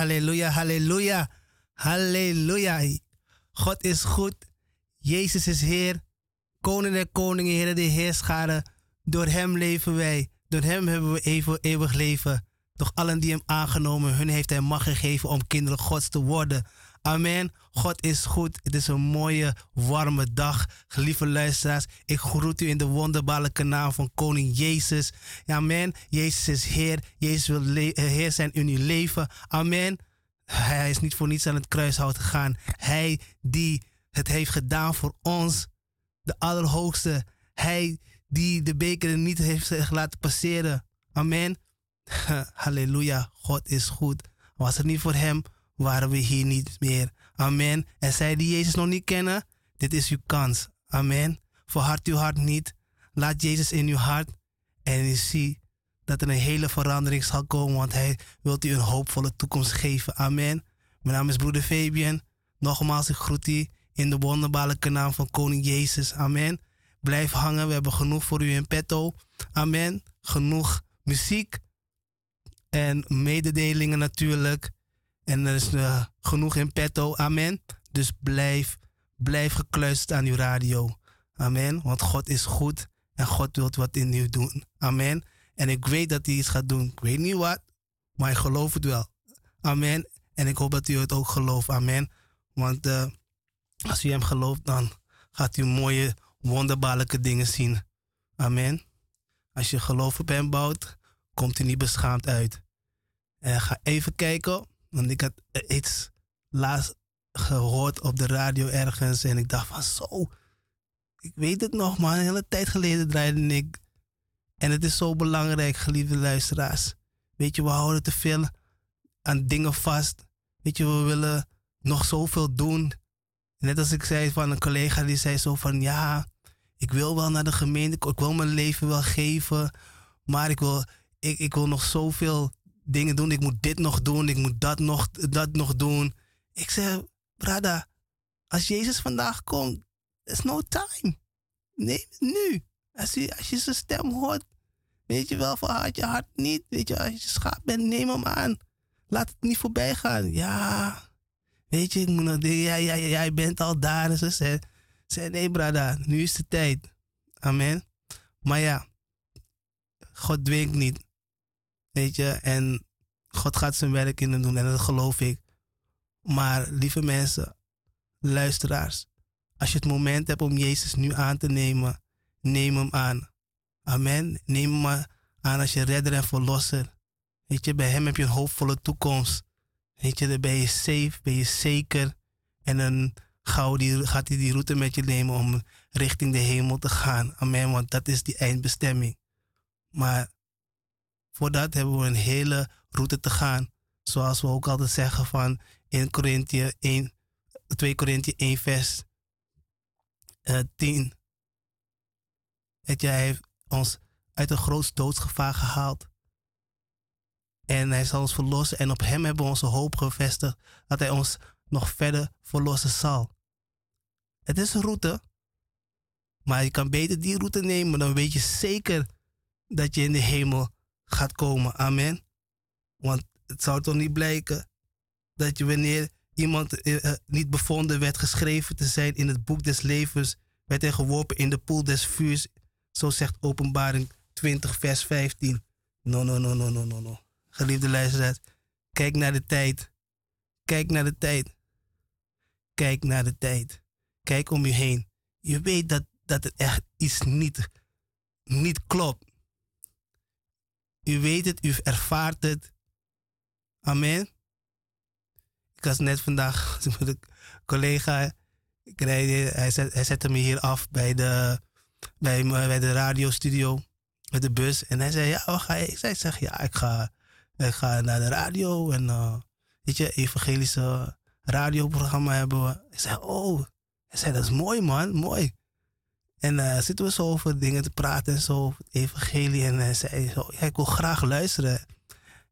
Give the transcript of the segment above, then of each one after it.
halleluja, halleluja, halleluja. God is goed. Jezus is Heer. Koning der koningen, Heer de Heerscharen. Door Hem leven wij. Door Hem hebben we eeuwig leven. Doch allen die Hem aangenomen, hun heeft Hij macht gegeven om kinderen Gods te worden. Amen. God is goed. Het is een mooie, warme dag. Gelieve luisteraars, ik groet u in de wonderbaarlijke naam van Koning Jezus. Amen. Jezus is Heer. Jezus wil Heer zijn in uw leven. Amen. Hij is niet voor niets aan het kruishout gegaan. Hij die het heeft gedaan voor ons, de Allerhoogste. Hij die de beker niet heeft laten passeren. Amen. Halleluja. God is goed. Was het niet voor hem, waren we hier niet meer. Amen. En zij die Jezus nog niet kennen, dit is uw kans. Amen. Verhard uw hart niet. Laat Jezus in uw hart. En u ziet dat er een hele verandering zal komen, want Hij wil u een hoopvolle toekomst geven. Amen. Mijn naam is broeder Fabian. Nogmaals, ik groet u in de wonderbaarlijke naam van Koning Jezus. Amen. Blijf hangen, we hebben genoeg voor u in petto. Amen. Genoeg muziek en mededelingen natuurlijk. En er is uh, genoeg in petto. Amen. Dus blijf, blijf gekluisterd aan uw radio. Amen. Want God is goed en God wil wat in u doen. Amen. En ik weet dat hij iets gaat doen. Ik weet niet wat, maar ik geloof het wel. Amen. En ik hoop dat u het ook gelooft. Amen. Want uh, als u hem gelooft, dan gaat u mooie, wonderbaarlijke dingen zien. Amen. Als je geloof op hem bouwt, komt u niet beschaamd uit. En ga even kijken, want ik had iets laatst gehoord op de radio ergens. En ik dacht van zo, ik weet het nog, maar een hele tijd geleden draaide ik en het is zo belangrijk, geliefde luisteraars. Weet je, we houden te veel aan dingen vast. Weet je, we willen nog zoveel doen. Net als ik zei van een collega die zei zo van ja, ik wil wel naar de gemeente, ik wil mijn leven wel geven, maar ik wil, ik, ik wil nog zoveel dingen doen. Ik moet dit nog doen, ik moet dat nog, dat nog doen. Ik zeg, brada, als Jezus vandaag komt, there's no time. Nee, nu. Als je, als je zijn stem hoort, weet je wel, verhaat je hart niet. Weet je, als je schaap bent, neem hem aan. Laat het niet voorbij gaan. Ja, weet je, ik moet nog, jij, jij, jij bent al daar. En ze zei, zei, nee brada, nu is de tijd. Amen. Maar ja, God dwingt niet. Weet je, en God gaat zijn werk in doen en dat geloof ik. Maar lieve mensen, luisteraars, als je het moment hebt om Jezus nu aan te nemen, neem hem aan. Amen. Neem hem aan als je redder en verlosser. Weet je, bij hem heb je een hoopvolle toekomst. Weet je, dan ben je safe, ben je zeker. En dan gaat hij die route met je nemen om richting de hemel te gaan. Amen, want dat is die eindbestemming. Maar voor dat hebben we een hele route te gaan. Zoals we ook altijd zeggen van in Korinthe 1, 2 Korinthe 1 vers uh, 10. Dat hij heeft ons uit een groot doodsgevaar gehaald. En hij zal ons verlossen. En op hem hebben we onze hoop gevestigd dat hij ons nog verder verlossen zal. Het is een route. Maar je kan beter die route nemen. Dan weet je zeker dat je in de hemel gaat komen. Amen. Want het zou toch niet blijken dat je wanneer iemand eh, eh, niet bevonden werd geschreven te zijn in het boek des levens, werd hij geworpen in de poel des vuurs. Zo zegt openbaring 20 vers 15. No, no, no, no, no, no, no. Geliefde luisteraars, kijk naar de tijd. Kijk naar de tijd. Kijk naar de tijd. Kijk om je heen. Je weet dat, dat het echt iets niet, niet klopt. U weet het, u ervaart het. Amen. Ik was net vandaag met een collega. hij, zet, hij zette me hier af bij de, bij, bij de radiostudio. Met de bus. En hij zei, ja, wat ga je? Ik zei, zeg, ja, ik ga, ik ga naar de radio. En uh, weet je, evangelische radioprogramma hebben we. Ik zei, oh. Hij zei, dat is mooi man, mooi. En uh, zitten we zo over dingen te praten en zo, evangelie. En hij zei zo, wil graag luisteren.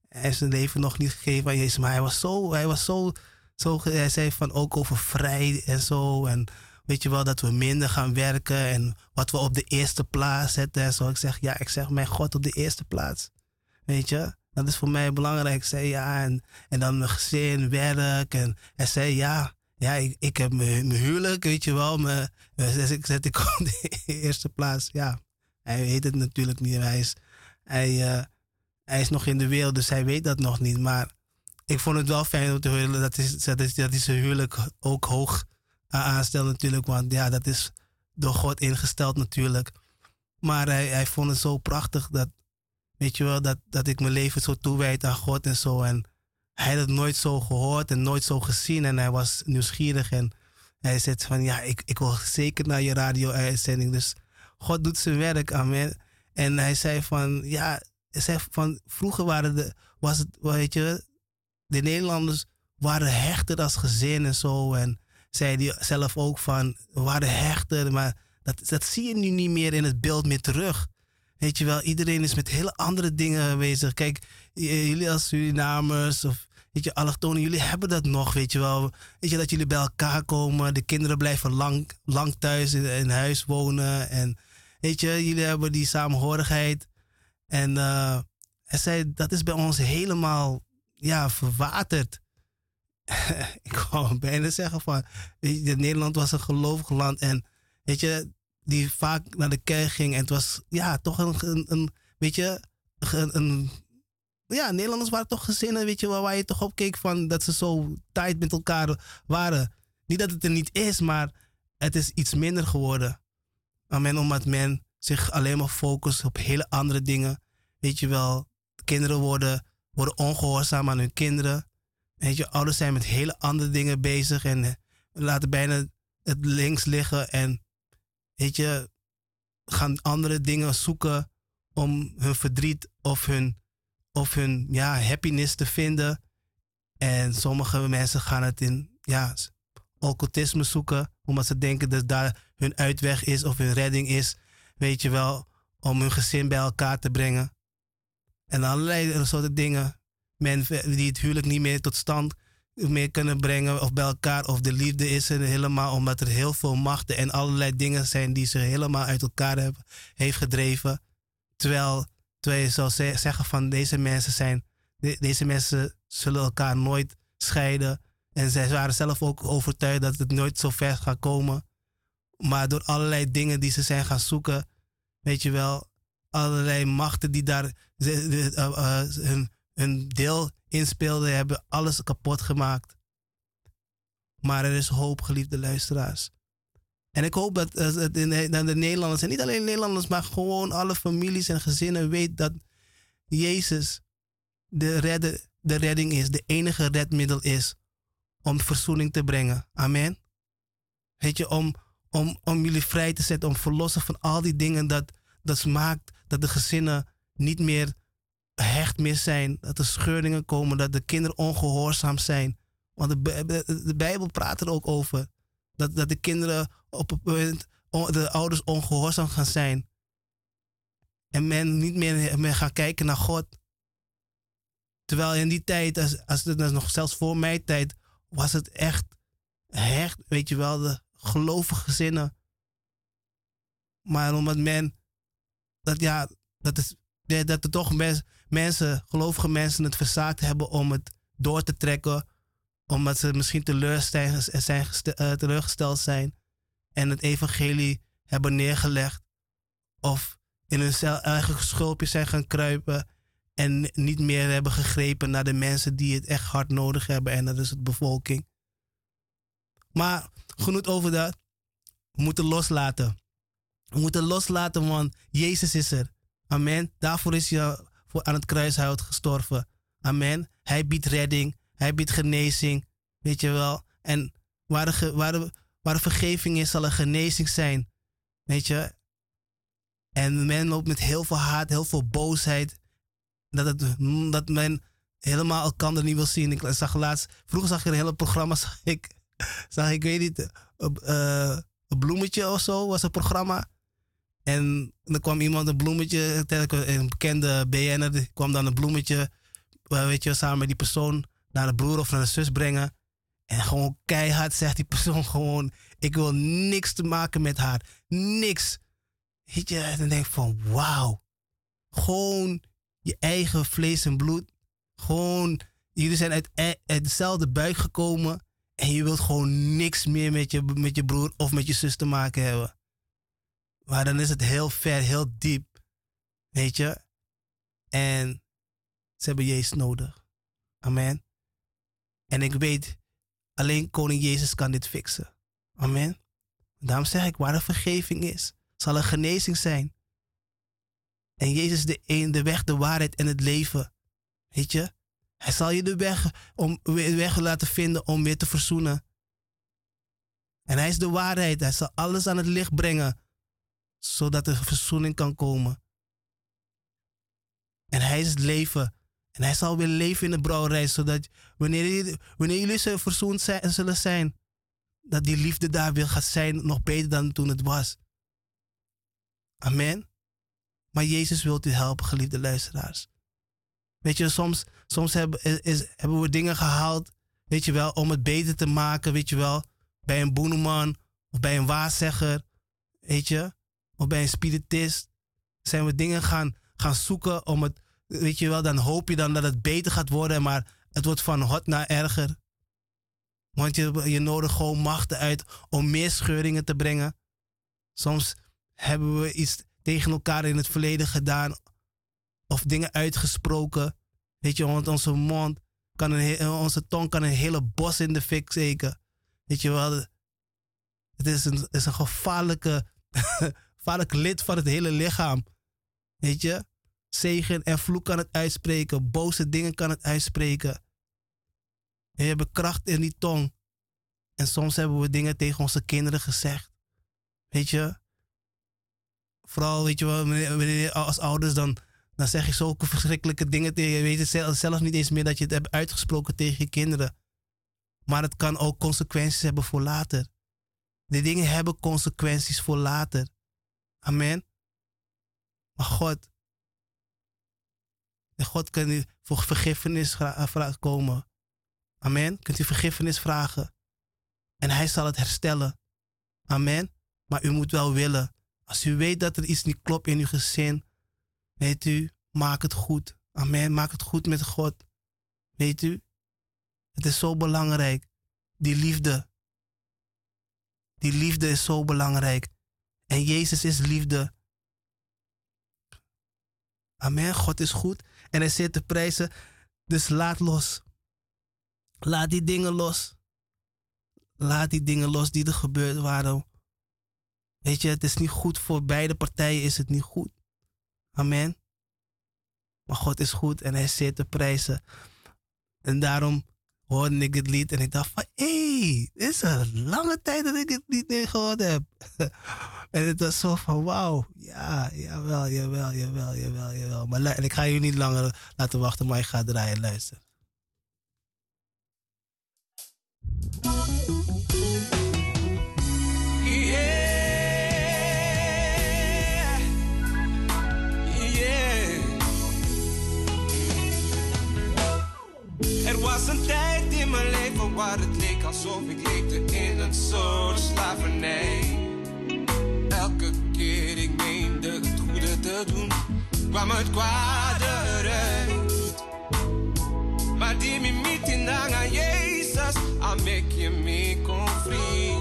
Hij heeft zijn leven nog niet gegeven aan Jezus, maar hij was zo, hij was zo, zo, hij zei van ook over vrij en zo. En weet je wel, dat we minder gaan werken en wat we op de eerste plaats zetten en zo. Ik zeg, ja, ik zeg, mijn God op de eerste plaats. Weet je, dat is voor mij belangrijk. Ik zei, ja, en, en dan mijn gezin, werk. En hij zei, ja, ja, ik, heb mijn huwelijk, weet je wel. Mijn, dus ik zet ik op de eerste plaats. Ja, hij weet het natuurlijk niet. Hij is, hij, uh, hij is nog in de wereld, dus hij weet dat nog niet. Maar ik vond het wel fijn om te horen dat, is, dat, is, dat hij zijn huwelijk ook hoog aanstelt natuurlijk. Want ja, dat is door God ingesteld natuurlijk. Maar hij, hij vond het zo prachtig dat, weet je wel, dat, dat ik mijn leven zo toewijd aan God en zo. En hij had het nooit zo gehoord en nooit zo gezien. En hij was nieuwsgierig en hij zei van, ja, ik, ik wil zeker naar je radio-uitzending. Dus God doet zijn werk, amen. En hij zei van, ja, hij zei van, vroeger waren de, was het, weet je, de Nederlanders waren hechter als gezin en zo. En zei hij zelf ook van, we waren hechter, maar dat, dat zie je nu niet meer in het beeld meer terug. Weet je wel, iedereen is met hele andere dingen bezig. Kijk, jullie als Surinamers of weet je, allochtonen, jullie hebben dat nog, weet je wel. Weet je, dat jullie bij elkaar komen. De kinderen blijven lang, lang thuis in, huis wonen. En weet je, jullie hebben die samenhorigheid. En hij zei, dat is bij ons helemaal, ja, verwaterd. ik wou bijna zeggen van, Nederland was een gelovig land. En weet je, die vaak naar de kerk ging. En het was, ja, toch een, een, een weet je, een ja, Nederlanders waren toch gezinnen, weet je wel, waar je toch op keek van dat ze zo tight met elkaar waren. Niet dat het er niet is, maar het is iets minder geworden. Amen, omdat men zich alleen maar focust op hele andere dingen. Weet je wel, kinderen worden, worden ongehoorzaam aan hun kinderen. Weet je, ouders zijn met hele andere dingen bezig en eh, laten bijna het links liggen en weet je, gaan andere dingen zoeken om hun verdriet of hun of hun ja, happiness te vinden. En sommige mensen gaan het in ja, occultisme zoeken, omdat ze denken dat daar hun uitweg is of hun redding is. Weet je wel, om hun gezin bij elkaar te brengen. En allerlei soorten dingen. Mensen die het huwelijk niet meer tot stand meer kunnen brengen of bij elkaar. Of de liefde is er helemaal omdat er heel veel machten en allerlei dingen zijn die ze helemaal uit elkaar hebben, heeft gedreven. Terwijl Terwijl je zou zeggen van deze mensen zijn, deze mensen zullen elkaar nooit scheiden. En zij waren zelf ook overtuigd dat het nooit zo ver gaat komen. Maar door allerlei dingen die ze zijn gaan zoeken, weet je wel, allerlei machten die daar uh, hun, hun deel inspeelden, hebben alles kapot gemaakt. Maar er is hoop, geliefde luisteraars. En ik hoop dat, de Nederlanders, en niet alleen Nederlanders, maar gewoon alle families en gezinnen weten dat Jezus de, de redding is, de enige redmiddel is om verzoening te brengen. Amen. Weet je, om, om, om jullie vrij te zetten, om verlossen van al die dingen dat, dat maakt dat de gezinnen niet meer hecht meer zijn, dat er scheuringen komen, dat de kinderen ongehoorzaam zijn. Want de, Bijbel praat er ook over. Dat, dat de kinderen op een punt, de ouders ongehoorzaam gaan zijn. En men niet meer, meer gaan kijken naar God. Terwijl in die tijd, als, als het nog zelfs voor mijn tijd, was het echt hecht, weet je wel, de gelovige gezinnen. Maar omdat men, dat ja, dat, is, dat er toch mensen, gelovige mensen het verzaakt hebben om het door te trekken. Omdat ze misschien uh, teleurgesteld zijn en het evangelie hebben neergelegd. Of in hun eigen schulpje zijn gaan kruipen en niet meer hebben gegrepen naar de mensen die het echt hard nodig hebben. En dat is de bevolking. Maar genoeg over dat. We moeten loslaten. We moeten loslaten, want Jezus is er. Amen. Daarvoor is hij aan het kruishout gestorven. Amen. Hij biedt redding. Hij biedt genezing. Weet je wel. En waar de, waar vergeving is, zal er genezing zijn. Weet je. En men loopt met heel veel haat, heel veel boosheid. Dat, het, dat men helemaal elkaar niet wil zien. Ik zag laatst, vroeger zag ik een hele programma, zag ik, zag ik weet niet, uh, een bloemetje of zo was een programma. En dan kwam iemand een bloemetje, een bekende BN'er, kwam dan een bloemetje, eh, weet je, samen met die persoon naar de broer of naar de zus brengen. En gewoon keihard zegt die persoon gewoon, ik wil niks te maken met haar. Niks. Weet je, en dan denk van, wauw. Gewoon je eigen vlees en bloed. Gewoon, jullie zijn uit, e-, uit dezelfde buik gekomen. En je wilt gewoon niks meer met je, met je broer of met je zus te maken hebben. Maar dan is het heel ver, heel diep. Weet je? En ze hebben Jezus nodig. Amen. En ik weet, alleen Koning Jezus kan dit fixen. Amen. Daarom zeg ik, waar de vergeving is, zal er genezing zijn. En Jezus is de, een, de weg, de waarheid en het leven. Weet je? Hij zal je de weg, om, weg laten vinden om weer te verzoenen. En hij is de waarheid. Hij zal alles aan het licht brengen, zodat er verzoening kan komen. En hij is het leven. En hij zal weer leven in de brouwerij, zodat wanneer, wanneer jullie verzoend zijn, zullen zijn, dat die liefde daar weer gaat zijn, nog beter dan toen het was. Amen. Maar Jezus wilt u helpen, geliefde luisteraars. Weet je, soms, soms hebben, is, hebben we dingen gehaald, weet je wel, om het beter te maken, weet je wel. Bij een boeneman of bij een waarzegger, weet je. Of bij een spiritist. Zijn we dingen gaan, gaan zoeken om het, weet je wel, dan hoop je dan dat het beter gaat worden, maar het wordt van hot naar erger. Want je, je nodigt gewoon machten uit om meer scheuringen te brengen. Soms hebben we iets tegen elkaar in het verleden gedaan of dingen uitgesproken. Weet je, want onze mond kan een, onze tong kan een hele bos in de fik steken. Weet je wel, het is een, is een gevaarlijke, gevaarlijk lid van het hele lichaam. Weet je, zegen en vloek kan het uitspreken, boze dingen kan het uitspreken. En we hebben kracht in die tong. En soms hebben we dingen tegen onze kinderen gezegd. Weet je, vooral, weet je wel, als ouders dan, dan zeg je zulke verschrikkelijke dingen tegen je. Weet het zelf niet eens meer dat je het hebt uitgesproken tegen je kinderen. Maar het kan ook consequenties hebben voor later. Die dingen hebben consequenties voor later. Amen. Maar God, God kan voor vergiffenis eh, komen. Amen. Kunt u vergiffenis vragen. En hij zal het herstellen. Amen. Maar u moet wel willen. Als u weet dat er iets niet klopt in uw gezin, weet u, maak het goed. Amen. Maak het goed met God. Weet u, het is zo belangrijk. Die liefde. Die liefde is zo belangrijk. En Jezus is liefde. Amen. God is goed. En hij zit te prijzen. Dus laat los. Laat die dingen los. Laat die dingen los die er gebeurd waren. Weet je, het is niet goed voor beide partijen, is het niet goed. Amen. Maar God is goed en hij zit te prijzen. En daarom hoorde ik het lied en ik dacht van, hé, hey, is een lange tijd dat ik het lied niet gehoord heb. en het was zo van, wauw, ja, jawel, jawel, jawel, jawel, jawel. Maar en ik ga jullie niet langer laten wachten, maar ik ga draaien, luisteren. Was een tijd in mijn leven waar het leek alsof ik leefde in een soort slavernij. Elke keer ik meende het goede te doen, kwam het kwade eruit. Maar die me meeting aan Jezus, make je me confrie.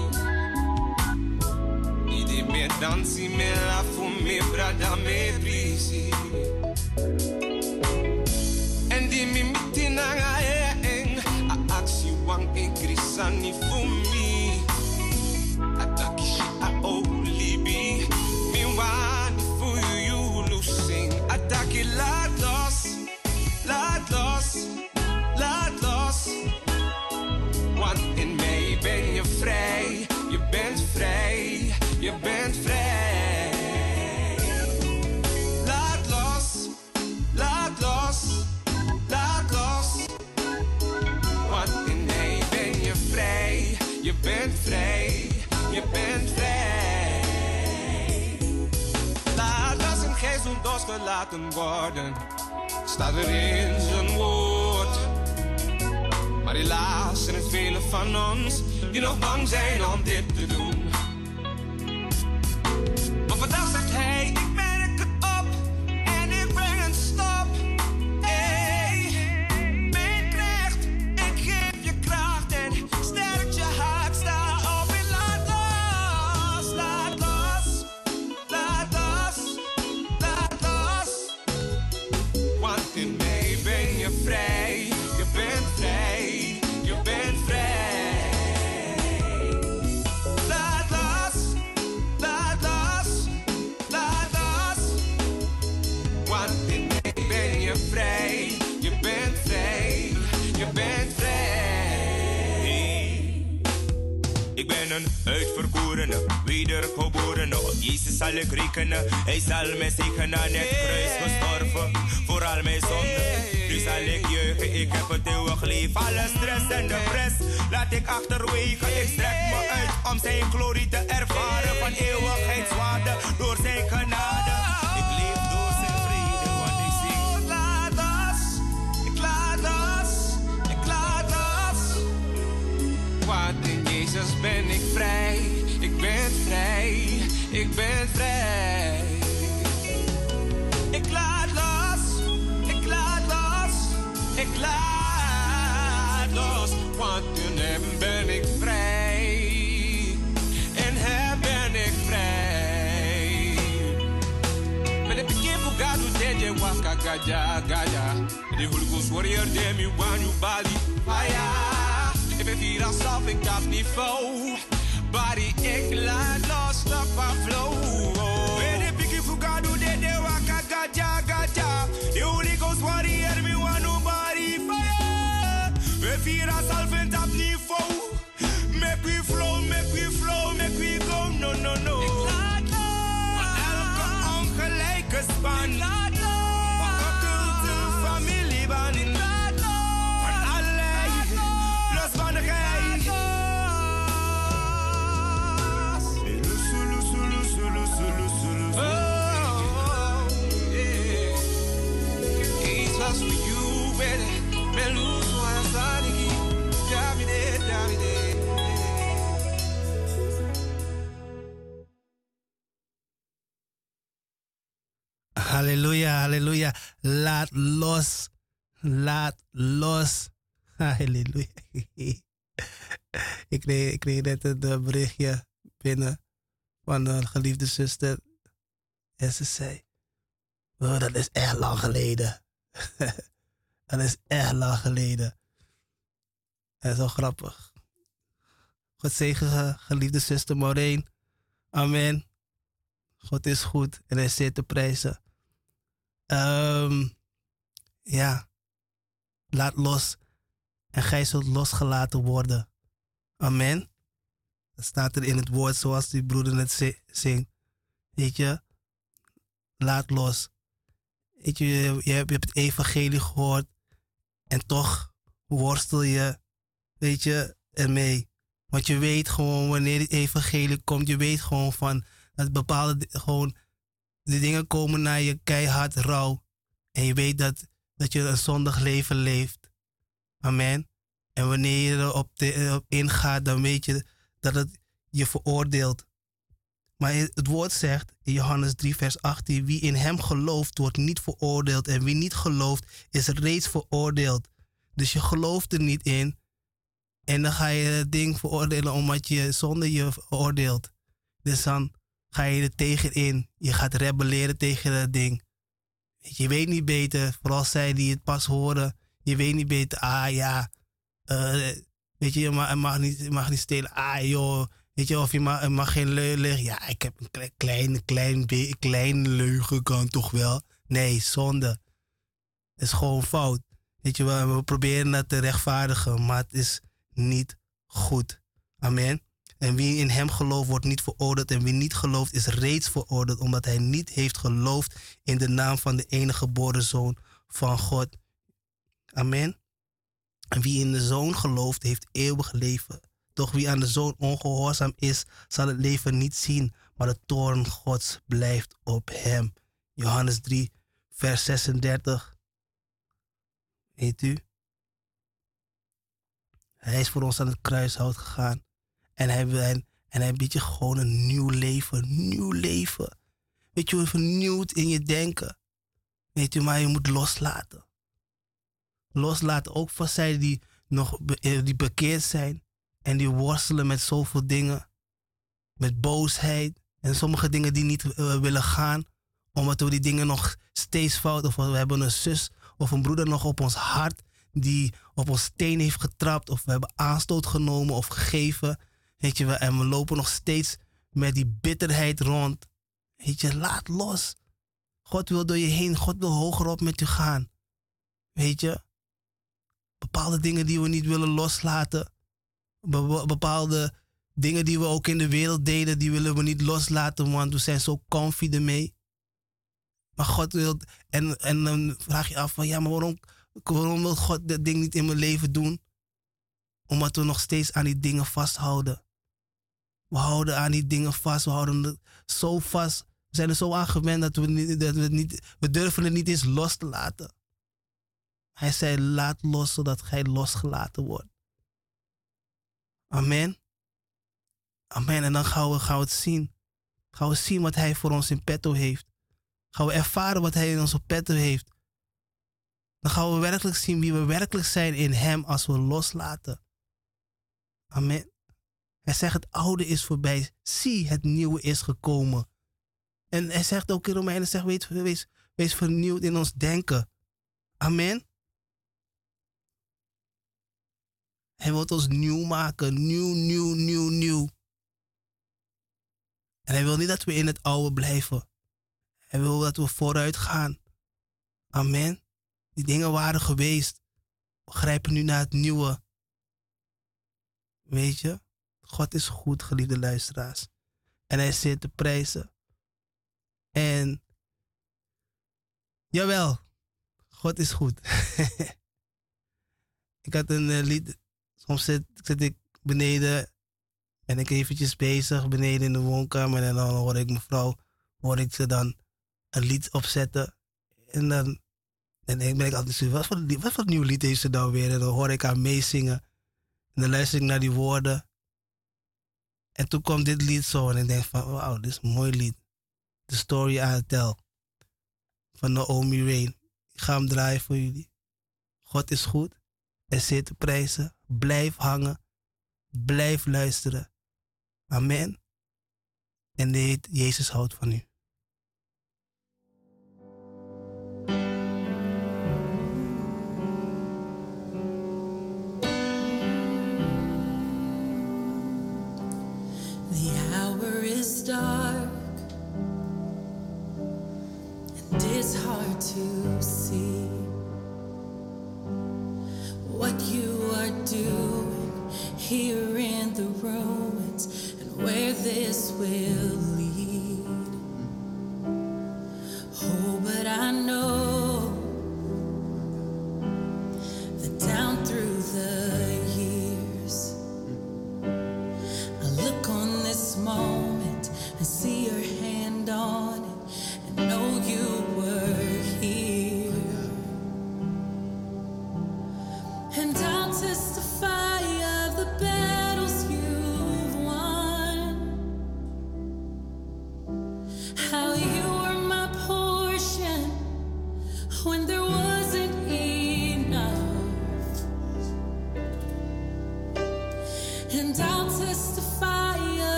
Niet meer dansen, meer la me, brada, me brisi. En die me meeting aan wang en krisani for me. Zult losgelaten worden, staat er in zijn woord. Maar helaas zijn er velen van ons die nog bang zijn om dit te doen. Een uitverkorene, wedergeborene. Op Jezus zal ik rekenen. Hij zal mij zegenen aan het kruis gestorven. Voor al mijn zonden. Nu zal ik juichen, ik heb het eeuwig leven. Alle stress en de press laat ik achterwege. Ik strek me uit om zijn glorie te ervaren. Van eeuwigheidswaarde door zijn genade. Gaja gaja. The Holy Ghost warrior, them you want you body fire. Yourself in top niveau, body ik laat los, stop and flow. Laat los. Laat los. Halleluja. ik, kreeg, ik kreeg net een eh, berichtje binnen van een geliefde zuster. En ze zei: oh, Dat is echt lang geleden. Dat is echt lang geleden. Is wel grappig. God zegen, geliefde zuster Maureen. Amen. God is goed en hij zeer te prijzen. Um, ja, laat los en gij zult losgelaten worden. Amen. Dat staat er in het woord zoals die broeder het zingt. Weet je, laat los. Weet je, je hebt het evangelie gehoord en toch worstel je, weet je, ermee. Want je weet gewoon wanneer het evangelie komt, je weet gewoon van dat bepaalde gewoon de dingen komen naar je keihard rauw. En je weet dat, dat je een zondig leven leeft. Amen. En wanneer je erop op ingaat, dan weet je dat het je veroordeelt. Maar het woord zegt in Johannes 3, vers 18: Wie in hem gelooft, wordt niet veroordeeld. En wie niet gelooft, is reeds veroordeeld. Dus je gelooft er niet in. En dan ga je het ding veroordelen omdat je zonder je veroordeelt. Dus dan ga je er tegenin. Je gaat rebelleren tegen dat ding. Je weet niet beter, vooral zij die het pas horen. Je weet niet beter, ah ja, uh, weet je, je mag, niet, mag niet stelen. Ah joh, weet je, of je mag, geen leugen. Ja, ik heb een klein, klein, klein leugen kan toch wel. Nee, zonde. Het is gewoon fout. Weet je wel, we proberen dat te rechtvaardigen, maar het is niet goed. Amen. En wie in hem gelooft, wordt niet veroordeeld. En wie niet gelooft, is reeds veroordeeld, omdat hij niet heeft geloofd in de naam van de enige geboren zoon van God. Amen. En wie in de zoon gelooft, heeft eeuwig leven. Doch wie aan de zoon ongehoorzaam is, zal het leven niet zien, maar de toorn Gods blijft op hem. Johannes 3, vers 36. Weet u? Hij is voor ons aan het kruishout gegaan. En hij, en, biedt je gewoon een nieuw leven. Nieuw leven. Weet je, vernieuwd in je denken. Weet je, maar je moet loslaten. Loslaten ook voor zij die nog eh, die bekeerd zijn. En die worstelen met zoveel dingen. Met boosheid. En sommige dingen die niet uh, willen gaan. Omdat we die dingen nog steeds fout. Of we hebben een zus of een broeder nog op ons hart. Die op ons steen heeft getrapt. Of we hebben aanstoot genomen of gegeven. Weet je wel, en we lopen nog steeds met die bitterheid rond. Weet je, laat los. God wil door je heen, God wil hoger op met je gaan. Weet je, bepaalde dingen die we niet willen loslaten. Bepaalde dingen die we ook in de wereld deden, die willen we niet loslaten, want we zijn zo comfy ermee. Maar God wil, en, en dan vraag je af van, ja, maar waarom, waarom wil God dat ding niet in mijn leven doen? Omdat we nog steeds aan die dingen vasthouden. We houden aan die dingen vast. We houden het zo vast. We zijn er zo aan gewend dat we, niet, dat we, niet, we durven het niet eens los te laten. Hij zei, laat los zodat gij losgelaten wordt. Amen. Amen. En dan gaan we, gaan we het zien. Gaan we zien wat hij voor ons in petto heeft. Gaan we ervaren wat hij in onze petto heeft. Dan gaan we werkelijk zien wie we werkelijk zijn in hem als we loslaten. Amen. Hij zegt het oude is voorbij. Zie, het nieuwe is gekomen. En hij zegt ook in Romeinen, zegt, wees, wees, wees vernieuwd in ons denken. Amen. Hij wil ons nieuw maken. Nieuw, nieuw, nieuw, nieuw. En hij wil niet dat we in het oude blijven. Hij wil dat we vooruit gaan. Amen. Die dingen waren geweest. We grijpen nu naar het nieuwe. Weet je? God is goed, geliefde luisteraars. En hij zit te prijzen. En jawel, God is goed. ik had een uh, lied, soms zit, ik beneden en ik eventjes bezig beneden in de woonkamer en dan hoor ik mevrouw, hoor ik ze dan een lied opzetten. En dan, en ben ik altijd zo, wat voor, wat voor nieuw lied heeft ze dan weer? En dan hoor ik haar meezingen. En dan luister ik naar die woorden. En toen kwam dit lied zo en ik denk van, wauw, dit is een mooi lied. The Story I Tell van Naomi Rain. Ik ga hem draaien voor jullie. God is goed. Er zit te prijzen. Blijf hangen. Blijf luisteren. Amen. En dit, Jezus houdt van u. dark and it's hard to see what you are doing here in the ruins and where this will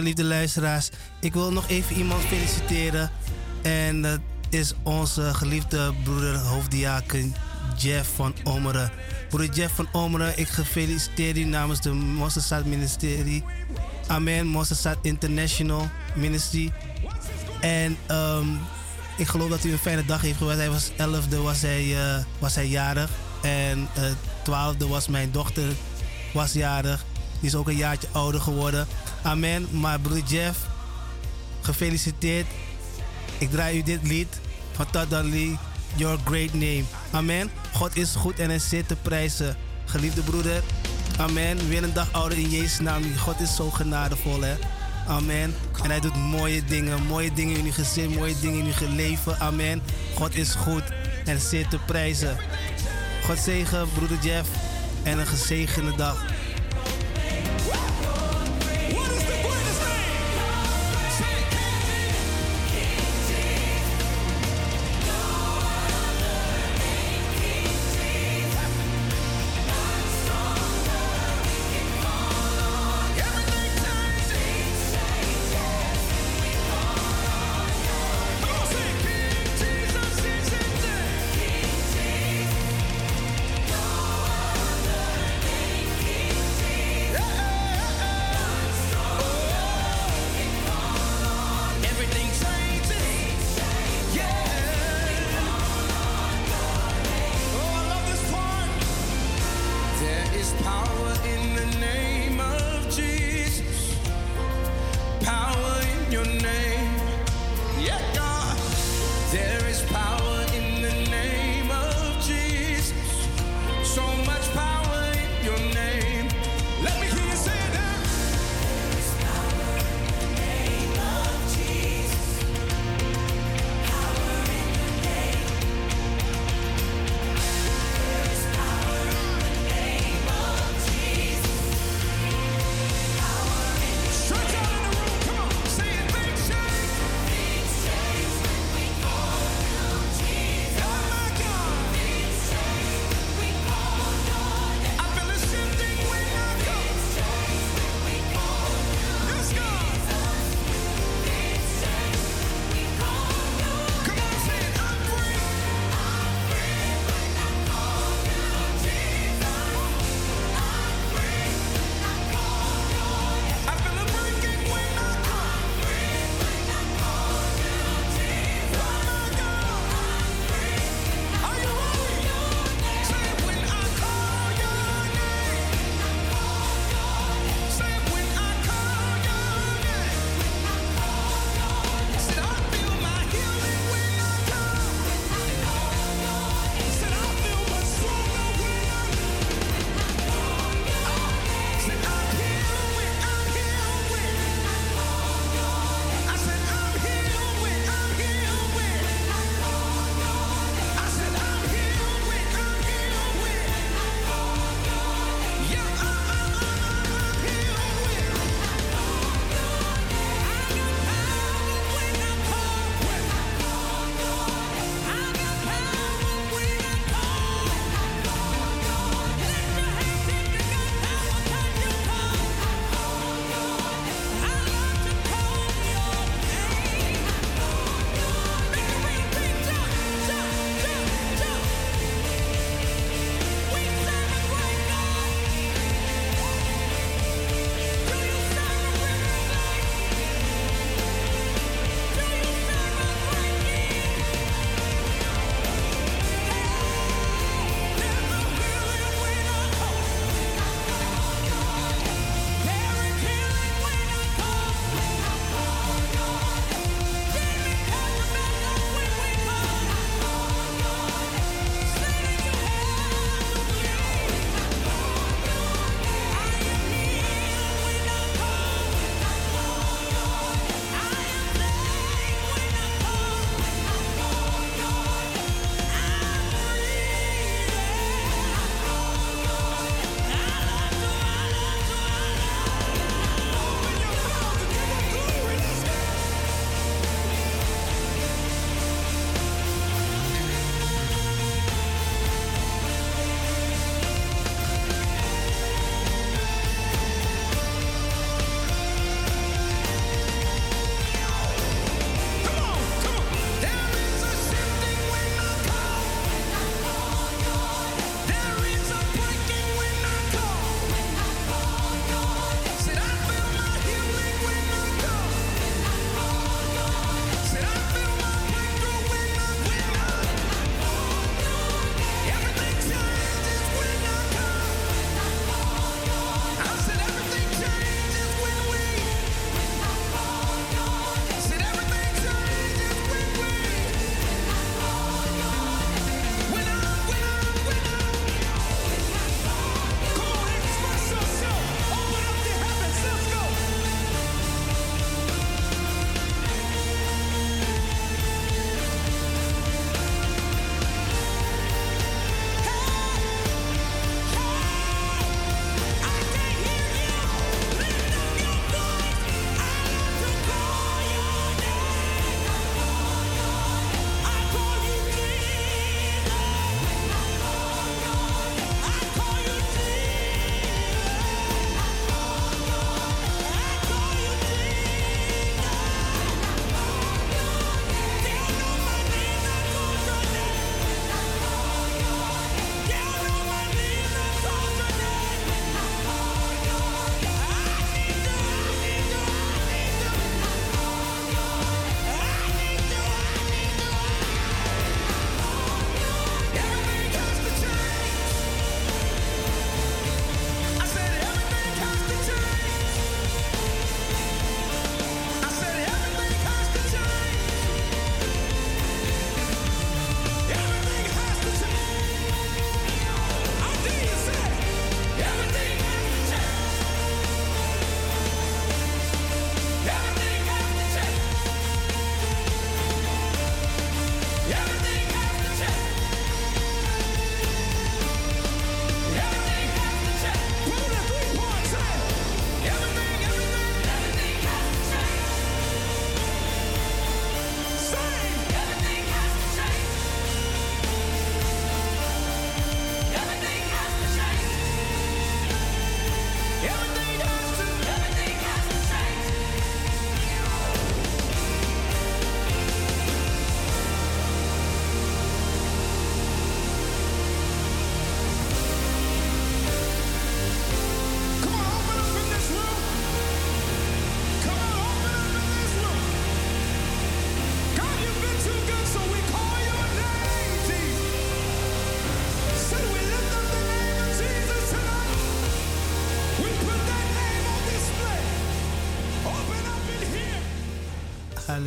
geliefde luisteraars. Ik wil nog even iemand feliciteren. En dat is onze geliefde broeder hoofddiaken Jeff van Omeren. Broeder Jeff van Omeren, ik gefeliciteer u namens de Mossad Ministerie. Amen, Mossad International Ministry. En um, ik geloof dat u een fijne dag heeft gehad. Hij was 11e was hij, uh, was hij jarig. En uh, 12e was mijn dochter was jarig. Die is ook een jaartje ouder geworden. Amen. Maar broeder Jeff, gefeliciteerd. Ik draai u dit lied van Tadali, Your Great Name. Amen. God is goed en hij zit te prijzen. Geliefde broeder, amen. Weer een dag ouder in Jezus naam. God is zo genadevol, hè. Amen. En hij doet mooie dingen. Mooie dingen in uw gezin, mooie dingen in uw leven. Amen. God is goed en zit te prijzen. God zegen, broeder Jeff. En een gezegende dag.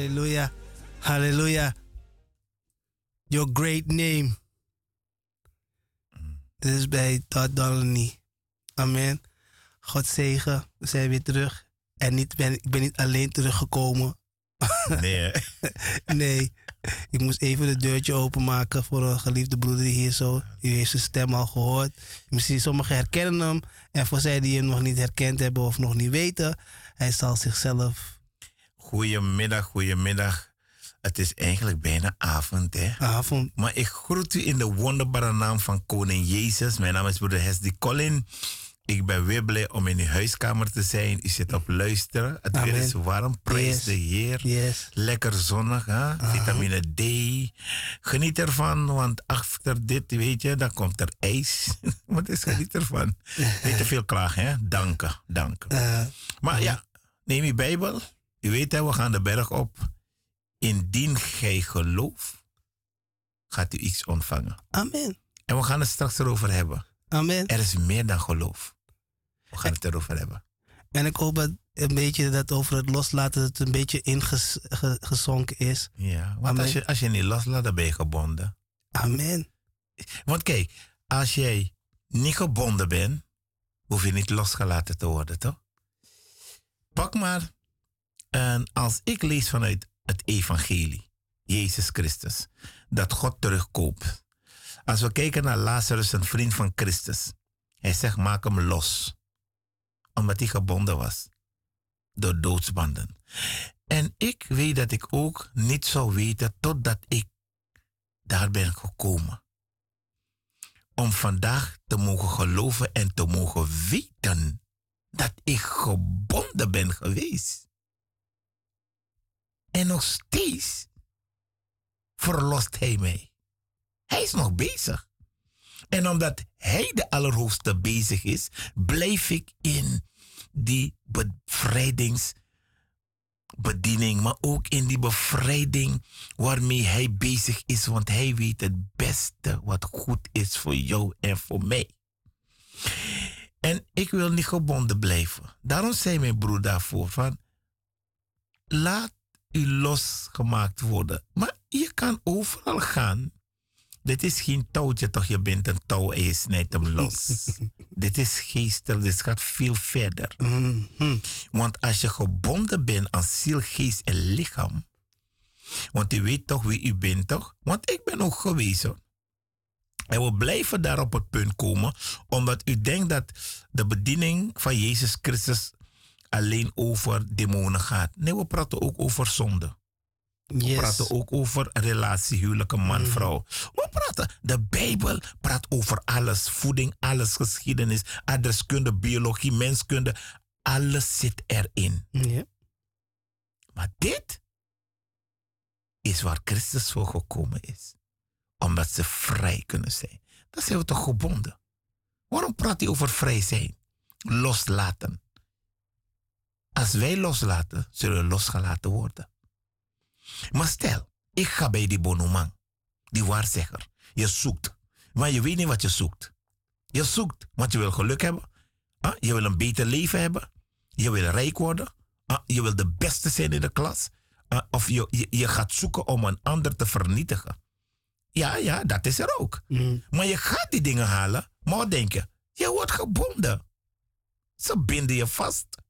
Halleluja. Halleluja. Your great name. Dit is bij Todd. Amen. God zegen. We zijn weer terug. En niet ben, ik ben niet alleen teruggekomen. Nee? Nee. Ik moest even de deurtje openmaken voor een geliefde broeder die hier zo. U heeft zijn stem al gehoord. Misschien sommigen herkennen hem. En voor zij die hem nog niet herkend hebben of nog niet weten, hij zal zichzelf Goedemiddag, goedemiddag. Het is eigenlijk bijna avond, hè? avond. Maar ik groet u in de wonderbare naam van Koning Jezus. Mijn naam is broeder Hesdy Collin. Ik ben weer blij om in uw huiskamer te zijn. U zit op luisteren. Het weer is warm. Prijs Yes. de Heer. Yes. Lekker zonnig, hè? vitamine D. Geniet ervan, want achter dit, weet je, dan komt er ijs. Wat is geniet ervan? Niet te veel klagen, hè? Danken, danken. Eh, Maar ja, neem je Bijbel. U weet, hè, we gaan de berg op. Indien gij gelooft, gaat u iets ontvangen. amen. En we gaan het straks erover hebben. Amen. Er is meer dan geloof. We gaan het erover hebben. En ik hoop dat een beetje dat over het loslaten het een beetje ingezonken is. Ja, want Amen. als je, als je niet loslaat, dan ben je gebonden. Amen. Want kijk, als jij niet gebonden bent, hoef je niet losgelaten te worden, toch? Pak maar, en als ik lees vanuit het evangelie, Jezus Christus, dat God terugkoopt. Als we kijken naar Lazarus, een vriend van Christus, hij zegt maak hem los, omdat hij gebonden was door doodsbanden. En ik weet dat ik ook niet zou weten totdat ik daar ben gekomen om vandaag te mogen geloven en te mogen weten dat ik gebonden ben geweest. En nog steeds verlost hij mij. Hij is nog bezig. En omdat hij de Allerhoogste bezig is, blijf ik in die bevrijdingsbediening, maar ook in die bevrijding waarmee hij bezig is, want hij weet het beste wat goed is voor jou en voor mij. En ik wil niet gebonden blijven. Daarom zei mijn broer daarvoor van, laat u losgemaakt worden. Maar je kan overal gaan. Dit is geen touwtje toch, je bent een touw en je snijdt hem los. dit is geestelijk, dit gaat veel verder. Mhm. Want als je gebonden bent aan ziel, geest en lichaam. Want u weet toch wie u bent, toch? Want ik ben ook geweest. hoor. En we blijven daar op het punt komen, omdat u denkt dat de bediening van Jezus Christus alleen over demonen gaat. Nee, we praten ook over zonde. We Yes. praten ook over relatie, huwelijke man-vrouw. We praten, de Bijbel praat over alles. Voeding, alles, geschiedenis, adreskunde, biologie, menskunde. Alles zit erin. Ja. Maar dit is waar Christus voor gekomen is. Omdat ze vrij kunnen zijn. Dan zijn we toch gebonden. Waarom praat hij over vrij zijn? Loslaten. Als wij loslaten, zullen we losgelaten worden. Maar stel, ik ga bij die bonoman, die waarzegger. Je zoekt, maar je weet niet wat je zoekt. Je zoekt, want je wil geluk hebben. Ah, je wil een beter leven hebben. Je wil rijk worden. Ah, je wil de beste zijn in de klas. Ah, of je, je, gaat zoeken om een ander te vernietigen. Ja, ja, dat is er ook. Mhm. Maar je gaat die dingen halen. Maar wat denk je? Je wordt gebonden. Ze binden je vast.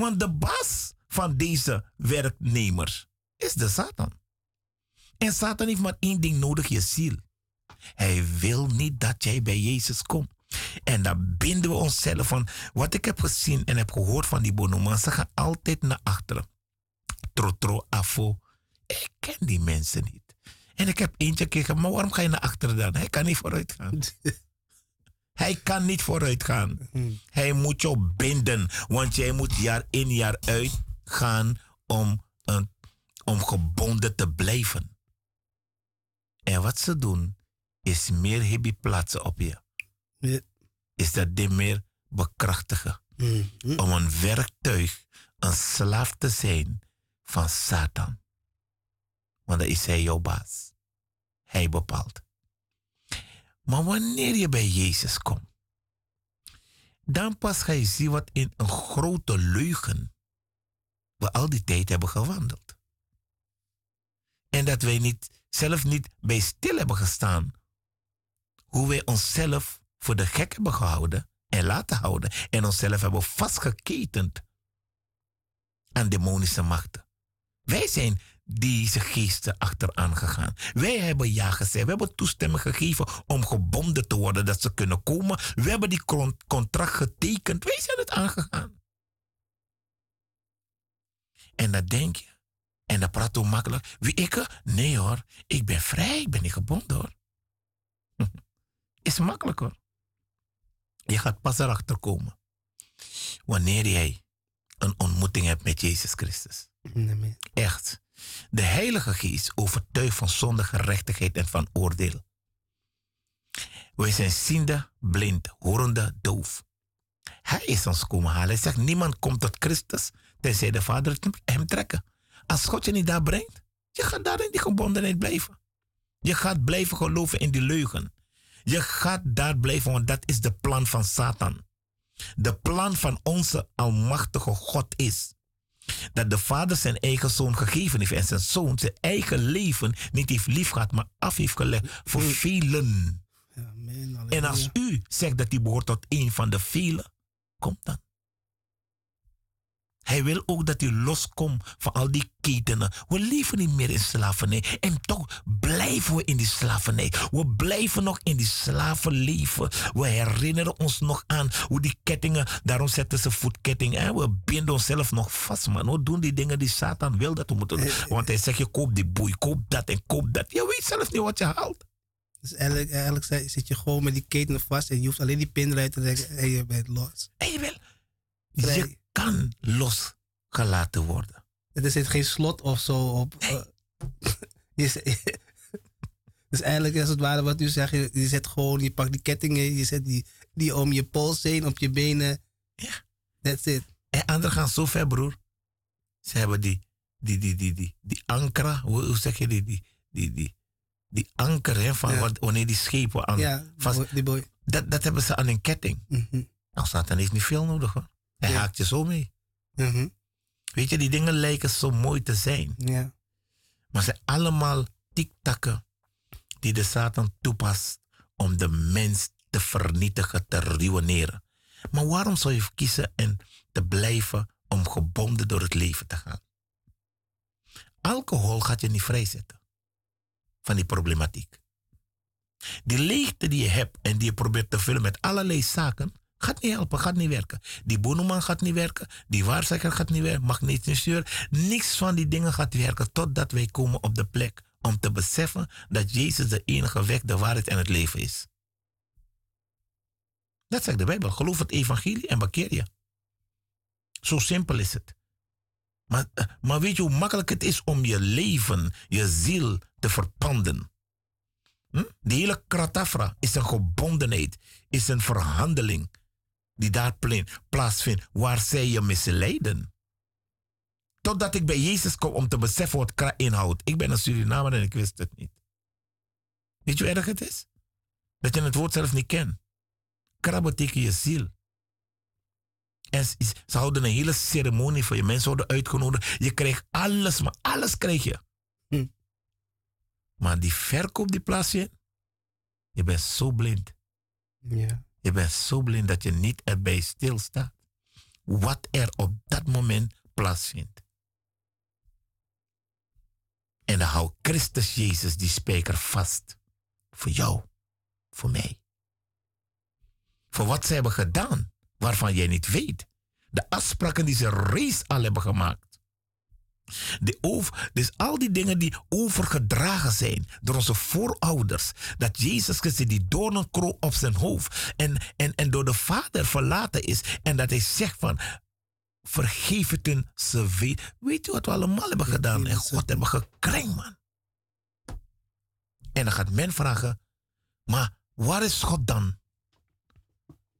Want de baas van deze werknemers is de Satan. En Satan heeft maar één ding nodig, je ziel. Hij wil niet dat jij bij Jezus komt. En dan binden we onszelf van wat ik heb gezien en heb gehoord van die bonoman. Ze gaan altijd naar achteren. Trotro, afo. Ik ken die mensen niet. En ik heb eentje gekeken, maar waarom ga je naar achteren dan? Hij kan niet vooruit gaan. Hij kan niet vooruit gaan. Hij moet jou binden, want jij moet jaar in jaar uit gaan om, een, om gebonden te blijven. En wat ze doen, is meer hippie plaatsen op je. Is dat dit meer bekrachtigen. Mhm. Om een werktuig, een slaaf te zijn van Satan. Want dan is hij jouw baas. Hij bepaalt. Maar wanneer je bij Jezus komt, dan pas ga je zien wat in een grote leugen we al die tijd hebben gewandeld. En dat wij niet, zelf niet bij stil hebben gestaan. Hoe wij onszelf voor de gek hebben gehouden en laten houden. En onszelf hebben vastgeketend aan demonische machten. Wij zijn deze geesten achteraan gegaan. Wij hebben ja gezegd. We hebben toestemming gegeven om gebonden te worden, dat ze kunnen komen. We hebben die contract getekend. Wij zijn het aangegaan. En dan denk je, en dan praat je makkelijk. Wie ik? Nee hoor, ik ben vrij, ik ben niet gebonden hoor. Is makkelijk hoor. Je gaat pas erachter komen. Wanneer jij een ontmoeting hebt met Jezus Christus. Echt. De Heilige Geest overtuigt van zonde, gerechtigheid en van oordeel. Wij zijn ziende, blind, horende, doof. Hij is ons komen halen. Hij zegt, niemand komt tot Christus tenzij de Vader hem trekken. Als God je niet daar brengt, je gaat daar in die gebondenheid blijven. Je gaat blijven geloven in die leugen. Je gaat daar blijven, want dat is de plan van Satan. De plan van onze almachtige God is dat de vader zijn eigen zoon gegeven heeft en zijn zoon zijn eigen leven niet heeft liefgehad, maar af heeft gelegd voor mm. velen. en als u zegt dat hij behoort tot een van de velen, kom dan. Hij wil ook dat u loskomt van al die ketenen. We leven niet meer in slavernij. En toch blijven we in die slavernij. We blijven nog in die slavenleven. We herinneren ons nog aan hoe die kettingen, daarom zetten ze voetkettingen. En we binden onszelf nog vast, man. We doen die dingen die Satan wil dat we moeten doen. Want hij zegt, je koop die boei, koop dat en koop dat. Je weet zelf niet wat je haalt. Dus eigenlijk, eigenlijk zit je gewoon met die ketenen vast en je hoeft alleen die pin eruit te leggen en je bent los. En je wil. Je kan losgelaten worden. Er zit geen slot of zo op. Uh, dus eigenlijk is het ware wat u zegt. Je, je zet gewoon, je pakt die kettingen, je zet die, die om je pols heen, op je benen. Ja. That's it. En anderen gaan zo ver, broer. Ze hebben die, die, die, die, die, die ankra, hoe, zeg je die, die, die, die, die anker, hè, van ja. wanneer die schepen aan ja, vast, die boy. Dat, dat hebben ze aan een ketting. Mm -hmm. Nou, Satan heeft niet veel nodig hoor. Hij haakt je zo mee. Mm Weet je, die dingen lijken zo mooi te zijn. Ja. Maar ze zijn allemaal tiktakken die de Satan toepast om de mens te vernietigen, te ruïneren. Maar waarom zou je kiezen en te blijven om gebonden door het leven te gaan? Alcohol gaat je niet vrijzetten van die problematiek. Die leegte die je hebt en die je probeert te vullen met allerlei zaken, Gaat niet helpen, gaat niet werken. Die boeneman gaat niet werken. Die waarzegger gaat niet werken. Magnetiestuur. Niks van die dingen gaat werken totdat wij komen op de plek om te beseffen dat Jezus de enige weg, de waarheid en het leven is. Dat zegt de Bijbel. Geloof het evangelie en bekeer je. Zo simpel is het. Maar, eh, maar weet je hoe makkelijk het is om je leven, je ziel te verpanden? Hm? De hele kratafra is een gebondenheid, is een verhandeling die daar plaatsvindt, waar zij je misleiden. Totdat ik bij Jezus kom om te beseffen wat kra inhoudt. Ik ben een Surinamer en ik wist het niet. Weet je hoe erg het is? Dat je het woord zelf niet kent. Kra betekent je ziel. En ze houden een hele ceremonie voor je. Mensen worden uitgenodigd. Je krijgt alles, maar alles krijg je. Hm. Maar die verkoop die plaatsvindt, je bent zo blind. Ja. Je bent zo blind dat je niet erbij stilstaat. Wat er op dat moment plaatsvindt. En dan houdt Christus Jezus die spijker vast. Voor jou. Voor mij. Voor wat ze hebben gedaan. Waarvan jij niet weet. De afspraken die ze reeds al hebben gemaakt. De over, dus al die dingen die overgedragen zijn door onze voorouders. Dat Jezus Christus die doornenkroon op zijn hoofd en, en, en door de Vader verlaten is. En dat hij zegt van, vergeef het hun, ze weet. Weet je wat we allemaal hebben gedaan? En God hebben gekrenkt, man. En dan gaat men vragen, maar waar is God dan?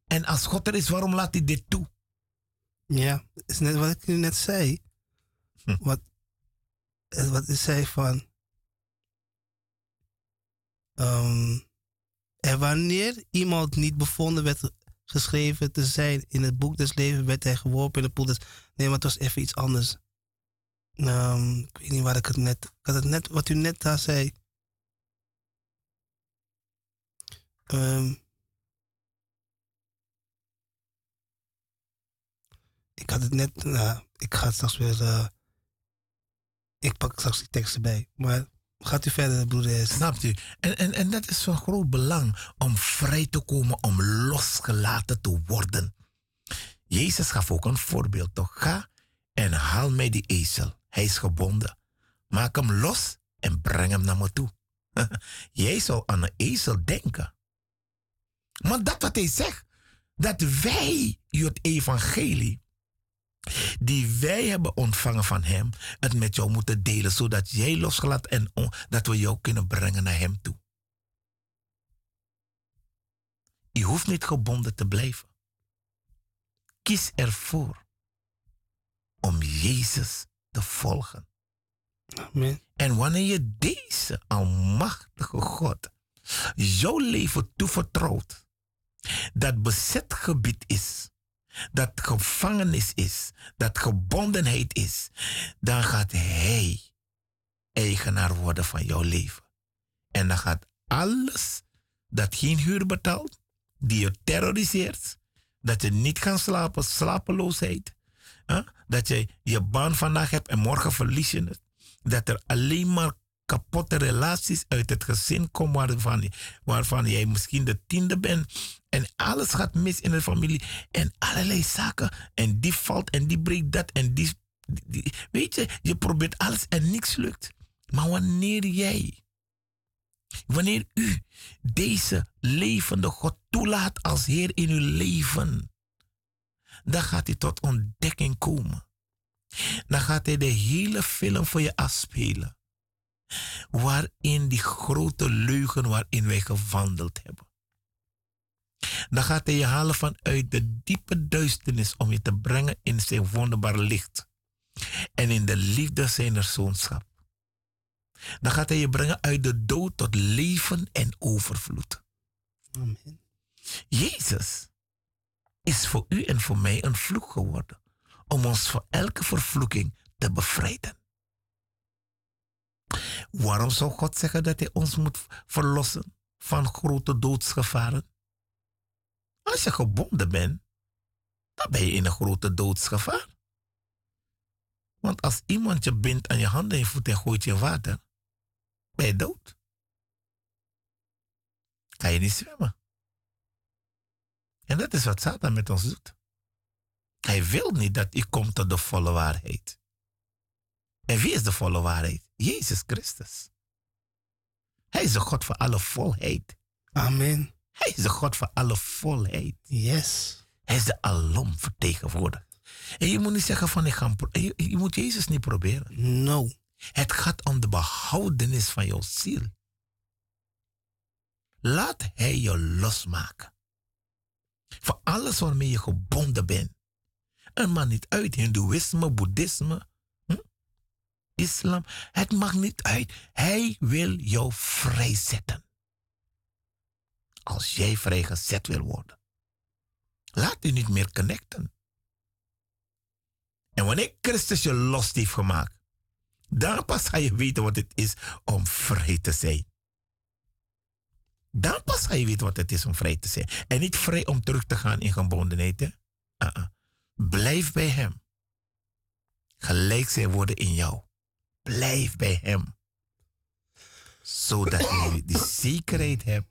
En als God er is, waarom laat hij dit toe? Ja, is net wat ik nu net zei. Hm. Wat, wat is zij van. Um, en wanneer iemand niet bevonden werd geschreven te zijn in het boek des levens, werd hij geworpen in de poel. Nee, maar het was even iets anders. Um, ik weet niet waar ik het net. Ik had het net wat u net daar zei. Um, ik had het net. Nou, ik ga het straks weer. Uh, ik pak straks die teksten bij. Maar gaat u verder, broeder? Snapt u? En, en, en dat is van groot belang om vrij te komen, om losgelaten te worden. Jezus gaf ook een voorbeeld, toch? Ga en haal mij die ezel. Hij is gebonden. Maak hem los en breng hem naar me toe. Jij zal aan een ezel denken. Maar dat wat hij zegt, dat wij het evangelie, die wij hebben ontvangen van hem, het met jou moeten delen, zodat jij losgelaten en dat we jou kunnen brengen naar hem toe. Je hoeft niet gebonden te blijven. Kies ervoor om Jezus te volgen. Amen. En wanneer je deze almachtige God jouw leven toevertrouwt, dat bezetgebied is, dat gevangenis is, dat gebondenheid is, dan gaat Hij eigenaar worden van jouw leven. En dan gaat alles dat geen huur betaalt, die je terroriseert, dat je niet kan slapen, slapeloosheid, dat je je baan vandaag hebt en morgen verlies je het. Dat er alleen maar kapotte relaties uit het gezin komen waarvan, waarvan jij misschien de tiende bent. En alles gaat mis in de familie. En allerlei zaken. En die valt en die breekt dat en die, die weet je, je probeert alles en niks lukt. Maar wanneer jij, wanneer u deze levende God toelaat als Heer in uw leven, dan gaat hij tot ontdekking komen. Dan gaat hij de hele film voor je afspelen. Waarin die grote leugen waarin wij gewandeld hebben. Dan gaat hij je halen vanuit de diepe duisternis om je te brengen in zijn wonderbaar licht. En in de liefde zijn zoonschap. Dan gaat hij je brengen uit de dood tot leven en overvloed. Amen. Jezus is voor u en voor mij een vloek geworden. Om ons voor elke vervloeking te bevrijden. Waarom zou God zeggen dat hij ons moet verlossen van grote doodsgevaren? Als je gebonden bent, dan ben je in een grote doodsgevaar. Want als iemand je bindt aan je handen en voeten en gooit je water, ben je dood. Kan je niet zwemmen. En dat is wat Satan met ons doet. Hij wil niet dat u komt tot de volle waarheid. En wie is de volle waarheid? Jezus Christus. Hij is de God van alle volheid. Amen. Hij is de God van alle volheid. Yes. Hij is de alom vertegenwoordiger. En je moet niet zeggen van ik ga... Je, je moet Jezus niet proberen. No. Het gaat om de behoudenis van jouw ziel. Laat hij je losmaken. Voor alles waarmee je gebonden bent. En maar niet uit Hindoeïsme, Boeddhisme? Islam. Het mag niet uit. Hij wil jou vrijzetten. Als jij vrijgezet wil worden. Laat u niet meer connecten. En wanneer Christus je los heeft gemaakt, dan pas ga je weten wat het is om vrij te zijn. Dan pas ga je weten wat het is om vrij te zijn. En niet vrij om terug te gaan in gebondenheid. Uh -uh. Blijf bij Hem. Gelijk zijn worden in jou. Blijf bij Hem. Zodat je die zekerheid hebt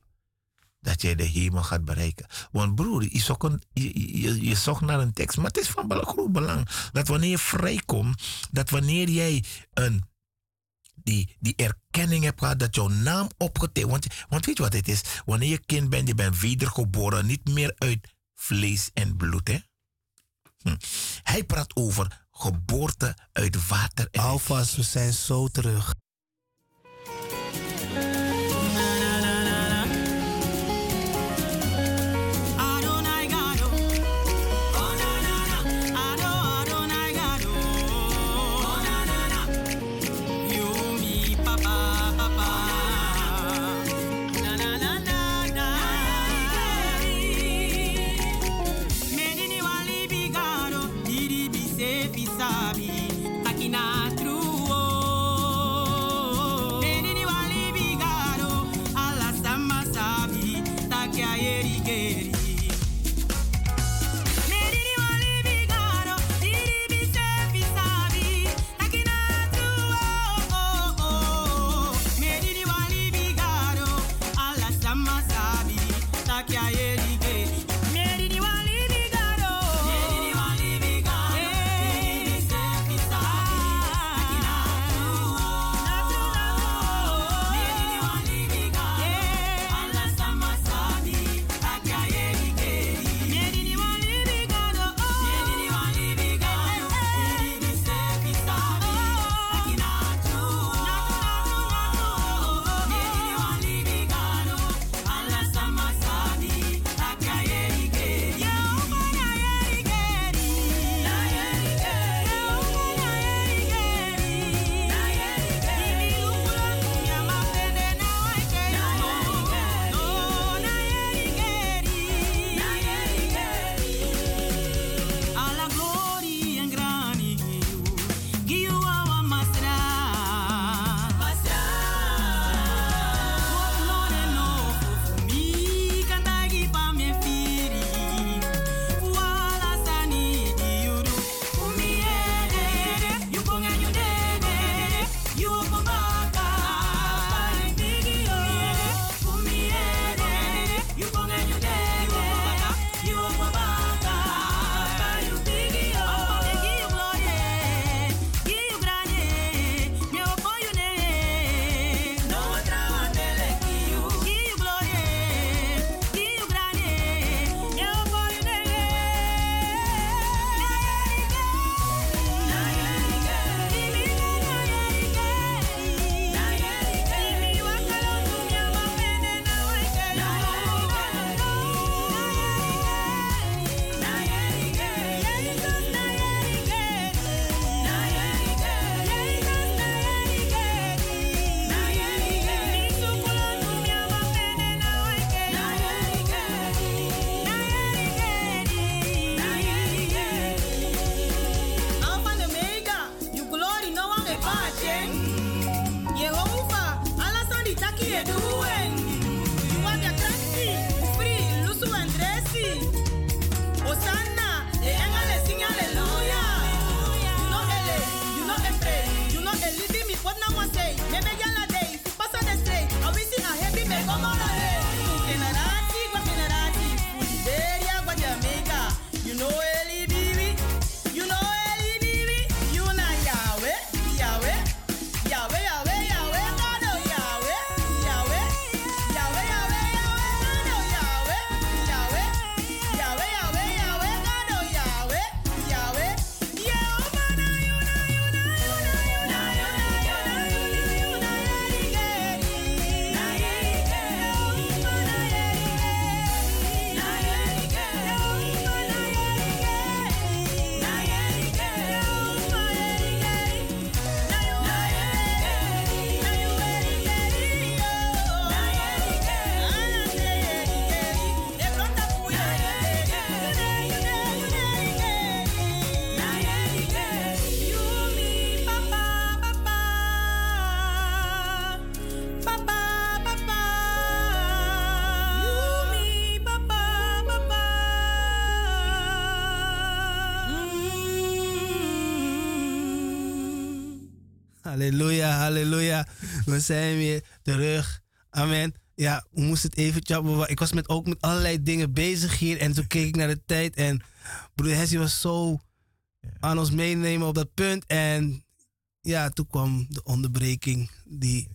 dat jij de hemel gaat bereiken. Want broer, je zocht, je, naar een tekst, maar het is van groot belang dat wanneer je vrijkomt, dat wanneer jij een, die, die erkenning hebt gehad, dat jouw naam opgetekend want, want weet je wat het is? Wanneer je kind bent, je bent wedergeboren, niet meer uit vlees en bloed. Hè? Hm. Hij praat over geboorte uit water en Alvast, we zijn zo terug. We zijn weer terug. Amen. Ja, we moesten het even. Ik was met, ook met allerlei dingen bezig hier. En toen keek ik naar de tijd. En broeder Hessie was zo aan ons meenemen op dat punt. En ja, toen kwam de onderbreking die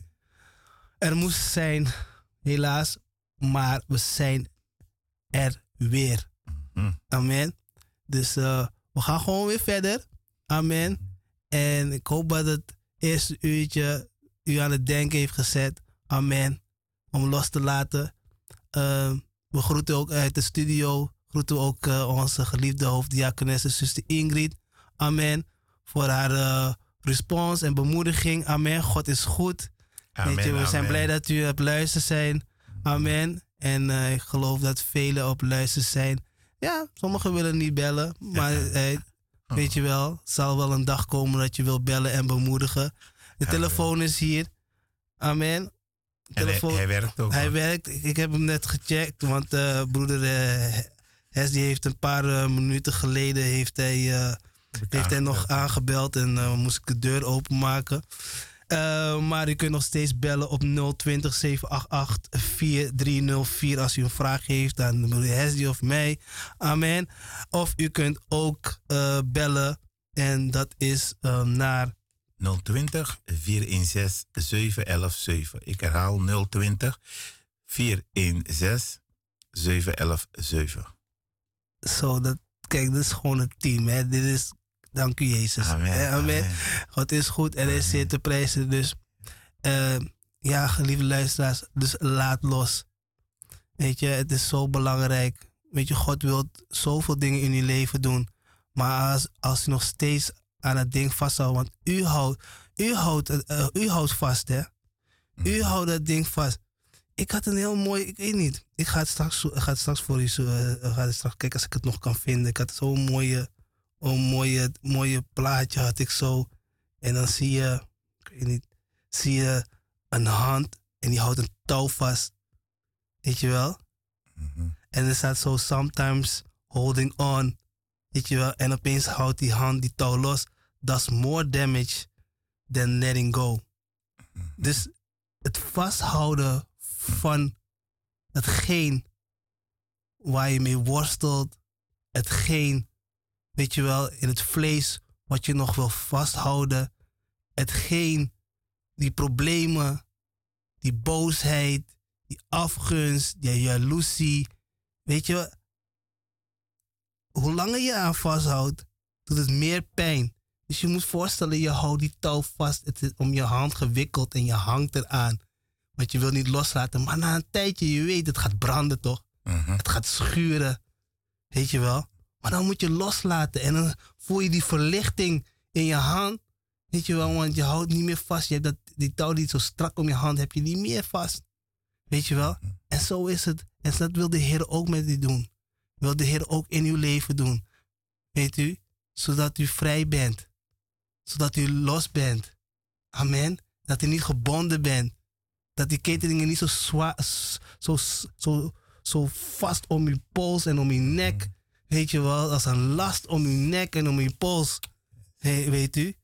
er moest zijn. Helaas. Maar we zijn er weer. Amen. Dus uh, we gaan gewoon weer verder. Amen. En ik hoop dat het eerste uurtje u aan het denken heeft gezet. Amen. Om los te laten. Uh, we groeten ook uit de studio. Groeten ook uh, onze geliefde hoofddiakonesse, zuster Ingrid. Amen. Voor haar uh, respons en bemoediging. Amen. God is goed. Amen, Weet je, we amen. zijn blij dat u op luister zijn. Amen. En eh, ik geloof dat velen op luister zijn. Ja, sommigen willen niet bellen. Maar eh, weet je wel, zal wel een dag komen dat je wil bellen en bemoedigen. De telefoon is hier. Amen. En hij, werkt ook. Hij werkt. Ik, heb hem net gecheckt, want eh, broeder Hes die heeft een paar eh, minuten geleden heeft hij, heeft hij nog aangebeld en moest ik de deur openmaken. Maar u kunt nog steeds bellen op 020 788 4304 als u een vraag heeft aan broeder Hesdy of mij. Amen. Of u kunt ook bellen en dat is naar 020 416 7117. Ik herhaal 020 416 7117. zo dat. Kijk, dit is gewoon een team. Hè. Dit is, dank u Jezus. Amen. Hè, amen. amen. God is goed en hij is zeer te prijzen. Dus eh, ja, geliefde luisteraars, dus laat los. Weet je, het is zo belangrijk. Weet je, God wil zoveel dingen in je leven doen. Maar als, als u nog steeds aan het ding vasthoudt, want u houdt, u houdt, eh, u houdt vast, hè? U houdt dat ding vast. Ik had een heel mooi, ik weet niet. Ik ga het straks, ga het straks voor u eh, ga het straks kijken als ik het nog kan vinden. Ik had zo'n mooie, een mooie, mooie plaatje had ik zo. En dan zie je, ik weet niet, zie je een hand en die houdt een touw vast. Weet je wel? En er staat zo sometimes holding on. Weet je wel? En opeens houdt die hand die touw los. That's more damage than letting go. Dus het vasthouden van hetgeen waar je mee worstelt, hetgeen, weet je wel, in het vlees wat je nog wil vasthouden, hetgeen, die problemen, die boosheid, die afgunst, die jaloezie, weet je, hoe langer je aan vasthoudt, doet het meer pijn. Dus je moet voorstellen, je houdt die touw vast, het is om je hand gewikkeld en je hangt eraan. Want je wil niet loslaten. Maar na een tijdje, je weet, het gaat branden toch? Mhm. Het gaat schuren. Weet je wel? Maar dan moet je loslaten. En dan voel je die verlichting in je hand. Weet je wel, want je houdt niet meer vast. Je hebt dat, die touw die zo strak om je hand, heb je niet meer vast. Weet je wel? En zo is het. En dat wil de Heer ook met u doen. Wil de Heer ook in uw leven doen. Weet u? Zodat u vrij bent. Zodat u los bent. Amen. Dat u niet gebonden bent. Dat die keteringen niet zo, zwaar, zo, zo, zo vast om uw pols en om uw nek. Weet je wel, als een last om uw nek en om uw pols. Weet u?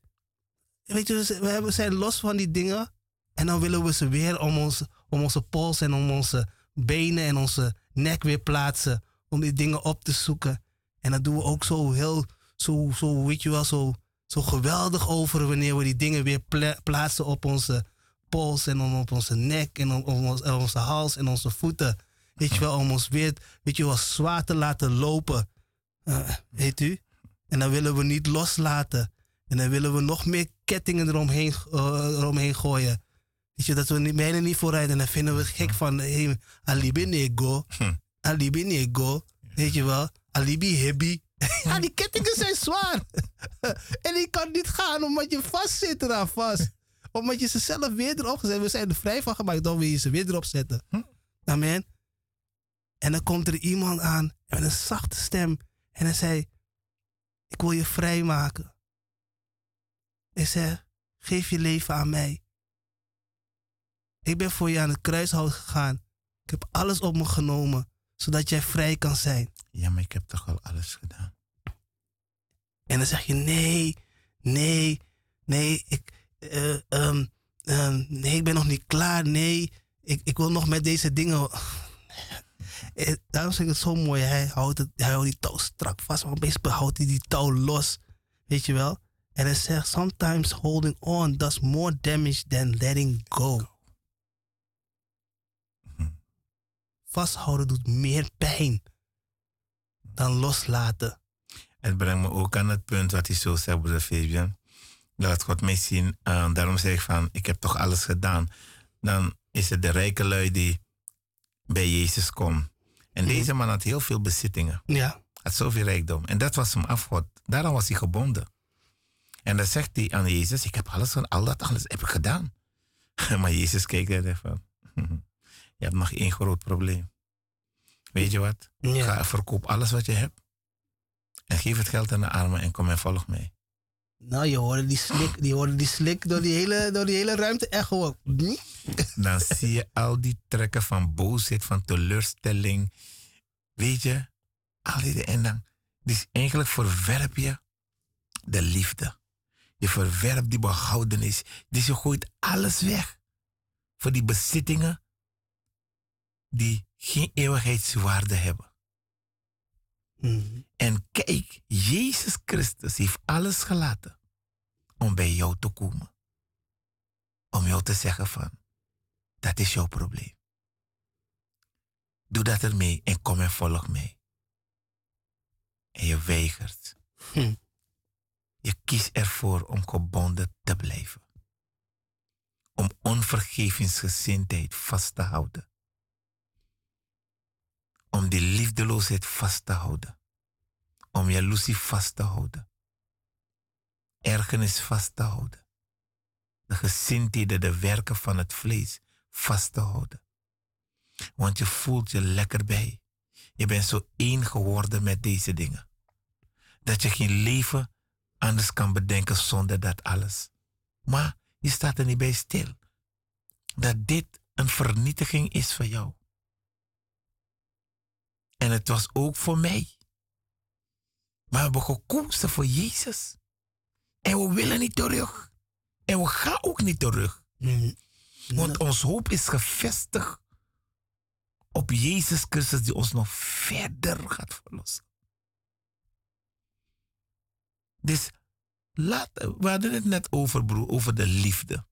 Weet hebben- we zijn los van die dingen. En dan willen we ze weer om, ons, om onze pols en om onze benen en onze nek weer plaatsen. Om die dingen op te zoeken. En dat doen we ook zo heel, zo, zo weet je wel, zo, zo geweldig over wanneer we die dingen weer pla- plaatsen op onze pols en op onze nek en ons- en onze hals en onze voeten. Weet je wel, om ons weer, weet je wel, zwaar te laten lopen. Eh, weet u? En dan willen we niet loslaten. En dan willen we nog meer kettingen eromheen, eh, eromheen gooien. Weet je, dat we niet, bijna niet vooruit. En dan vinden we het gek van, hey, alibi nego, alibi nego, weet je wel, alibi hebby. ja, die kettingen zijn zwaar. en ik kan niet gaan omdat je vast zit eraan vast. Omdat je ze zelf weer erop gezet. We zijn er vrij van gemaakt, dan wil je ze weer erop zetten. Amen. En dan komt er iemand aan met een zachte stem. En hij zei, ik wil je vrijmaken. Ik zeg, geef je leven aan mij. Ik ben voor je aan het kruishout gegaan. Ik heb alles op me genomen, zodat jij vrij kan zijn. Ja, maar ik heb toch al alles gedaan. En dan zeg je, nee, nee, nee, ik, eh, ehm, ehm, nee, ik ben nog niet klaar. Nee, ik, ik wil nog met deze dingen. Eh, Daarom zeg ik het zo mooi. Hij houdt, het, hij houdt die touw strak vast, maar opeens houdt hij die touw los. Weet je wel? En hij zegt, sometimes holding on does more damage than letting go. Vasthouden doet meer pijn dan loslaten. Het brengt me ook aan het punt wat hij zo zegt, broeder Fabian. Laat God mij zien. Eh, daarom zeg ik van, ik heb toch alles gedaan. Dan is het de rijke lui die bij Jezus komt. En deze man had heel veel bezittingen. Ja, Had zoveel rijkdom. En dat was hem afgod. Daarom was hij gebonden. En dan zegt hij aan Jezus, ik heb alles, van al dat alles heb ik gedaan. maar Jezus keek er even van, je hebt nog één groot probleem. Weet je wat? Ja. Ga verkoop alles wat je hebt. En geef het geld aan de armen en kom en volg mij. Nou, je hoorde die slik, die hoorde die slik door die hele, door die hele ruimte echo. Dan zie je al die trekken van boosheid, van teleurstelling. Weet je, al die en dan. Dus eigenlijk verwerp je de liefde. Je verwerpt die behoudenis. Dus je gooit alles weg. Voor die bezittingen die geen eeuwigheidswaarde hebben. Mhm. En kijk, Jezus Christus heeft alles gelaten om bij jou te komen. Om jou te zeggen van, dat is jouw probleem. Doe dat ermee en kom en volg mij. En je weigert. Hm. Je kiest ervoor om gebonden te blijven. Om onvergevingsgezindheid vast te houden. Om die liefdeloosheid vast te houden. Om jaloezie vast te houden. Ergernis vast te houden. De gezindheden, de werken van het vlees vast te houden. Want je voelt je lekker bij. Je bent zo één geworden met deze dingen. Dat je geen leven anders kan bedenken zonder dat alles. Maar je staat er niet bij stil. Dat dit een vernietiging is voor jou. En het was ook voor mij. Maar we hebben gekozen voor Jezus. En we willen niet terug. En we gaan ook niet terug. Want ons hoop is gevestigd op Jezus Christus die ons nog verder gaat verlossen. Dus laat, we hadden het net over, broer, over de liefde.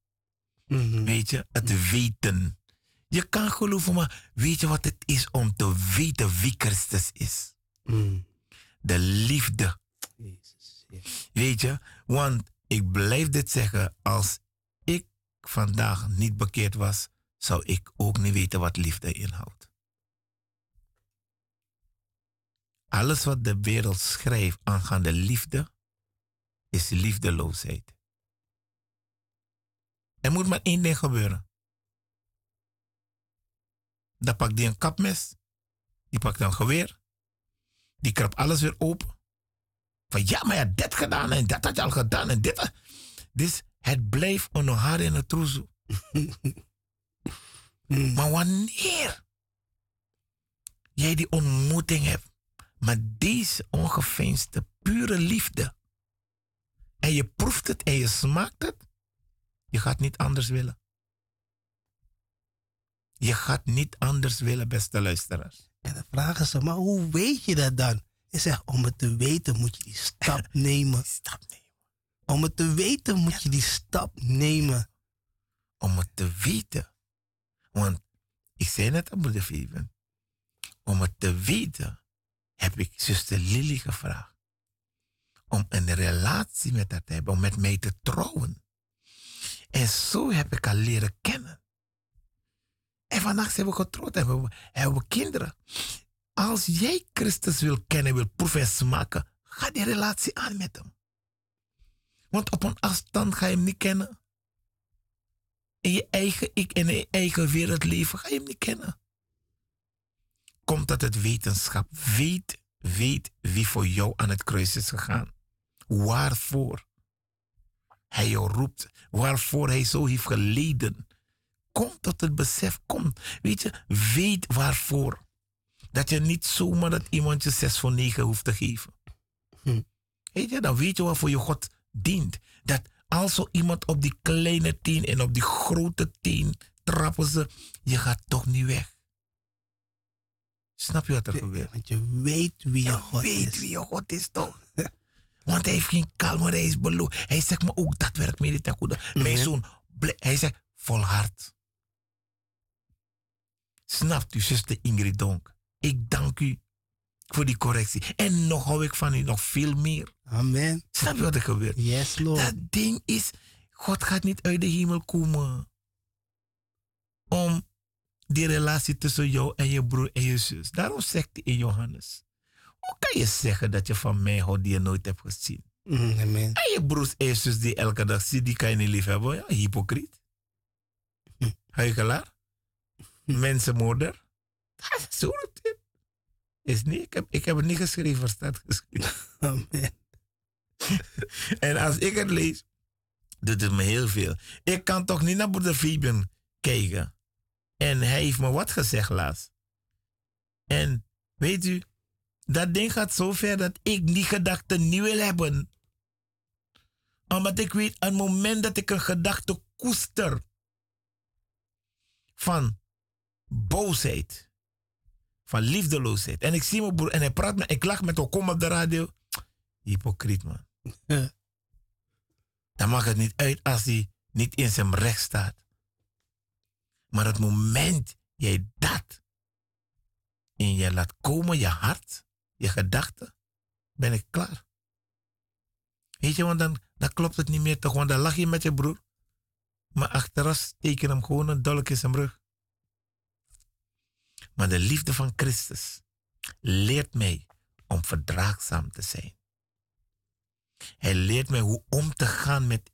Mhm. Weet je, het weten. Je kan geloven, maar weet je wat het is om te weten wie Christus is? Mhm. De liefde. Jezus. Weet je, want ik blijf dit zeggen, als ik vandaag niet bekeerd was, zou ik ook niet weten wat liefde inhoudt. Alles wat de wereld schrijft aangaande liefde, is liefdeloosheid. Er moet maar één ding gebeuren. Dan pakt die een kapmes, die pakt een geweer, die krapt alles weer open. Van ja, maar je hebt dit gedaan en dat had je al gedaan en dit. Dus het blijft onder haar in het troezel. maar wanneer jij die ontmoeting hebt met deze ongeveinsde, pure liefde. En je proeft het en je smaakt het. Je gaat niet anders willen. Je gaat niet anders willen, beste luisteraars. En dan vragen ze, maar hoe weet je dat dan? Je zegt, om het te weten moet je die stap nemen. Stap nemen. Om het te weten moet je die stap nemen. Om het te weten. Want ik zei net aan broeder Vivian. Om het te weten heb ik zuster Lily gevraagd. Om een relatie met haar te hebben. Om met mij te trouwen. En zo heb ik haar leren kennen. En vandaag zijn we getrouwd en hebben we, hebben kinderen. Als jij Christus wil kennen, wil proeven en smaken, ga die relatie aan met hem. Want op een afstand ga je hem niet kennen. In je eigen ik en in je eigen wereldleven ga je hem niet kennen. Komt uit het wetenschap. Weet, weet wie voor jou aan het kruis is gegaan. Waarvoor hij jou roept. Waarvoor hij zo heeft geleden. Kom tot het besef. Kom. Weet je, weet waarvoor. Dat je niet zomaar dat iemand je 6 voor 9 hoeft te geven. Hm. Weet je, dan weet je waarvoor je God dient. Dat als zo iemand op die kleine teen en op die grote teen trappen ze, je gaat toch niet weg. Snap je wat er gebeurt? Want je weet wie je Je God weet is. wie je God is toch? Want hij heeft geen kalme hij is beloofd. Hij zegt me ook, dat werkt mij niet ten goede. Mijn Mhm. zoon, hij zegt, volhard. Snapt u, zuster Ingrid Donk? Ik dank u voor die correctie. En nog hou ik van u, nog veel meer. Amen. Snap je wat er gebeurt? Yes, Lord. Dat ding is, God gaat niet uit de hemel komen. Om die relatie tussen jou en je broer en je zus. Daarom zegt hij in Johannes. Hoe kan je zeggen dat je van mij houdt die je nooit hebt gezien? Mm, amen. En je broers en je zus die elke dag ziet, die kan je niet lief hebben. Ja, hypocriet. Hm. Huigelaar. Mensenmoorder. Ah, Zo roept hij. Is niet, ik heb, ik heb het niet geschreven, staat geschreven. Amen. en als ik het lees, doet het me heel veel. Ik kan toch niet naar broeder Fabian kijken. En hij heeft me wat gezegd laatst. En weet u, dat ding gaat zo ver dat ik die gedachte niet wil hebben. Omdat ik weet, aan het moment dat ik een gedachte koester van boosheid, van liefdeloosheid. En ik zie mijn broer en hij praat met, ik lach met hem, kom op de radio. Hypocriet man. Dan mag het niet uit als hij niet in zijn recht staat. Maar het moment jij dat in je laat komen, je hart, je gedachten, ben ik klaar. Weet je, want dan, dan klopt het niet meer toch, want dan lach je met je broer. Maar achteraf steken hem gewoon een dolk in zijn rug. Maar de liefde van Christus leert mij om verdraagzaam te zijn. Hij leert mij hoe om te gaan met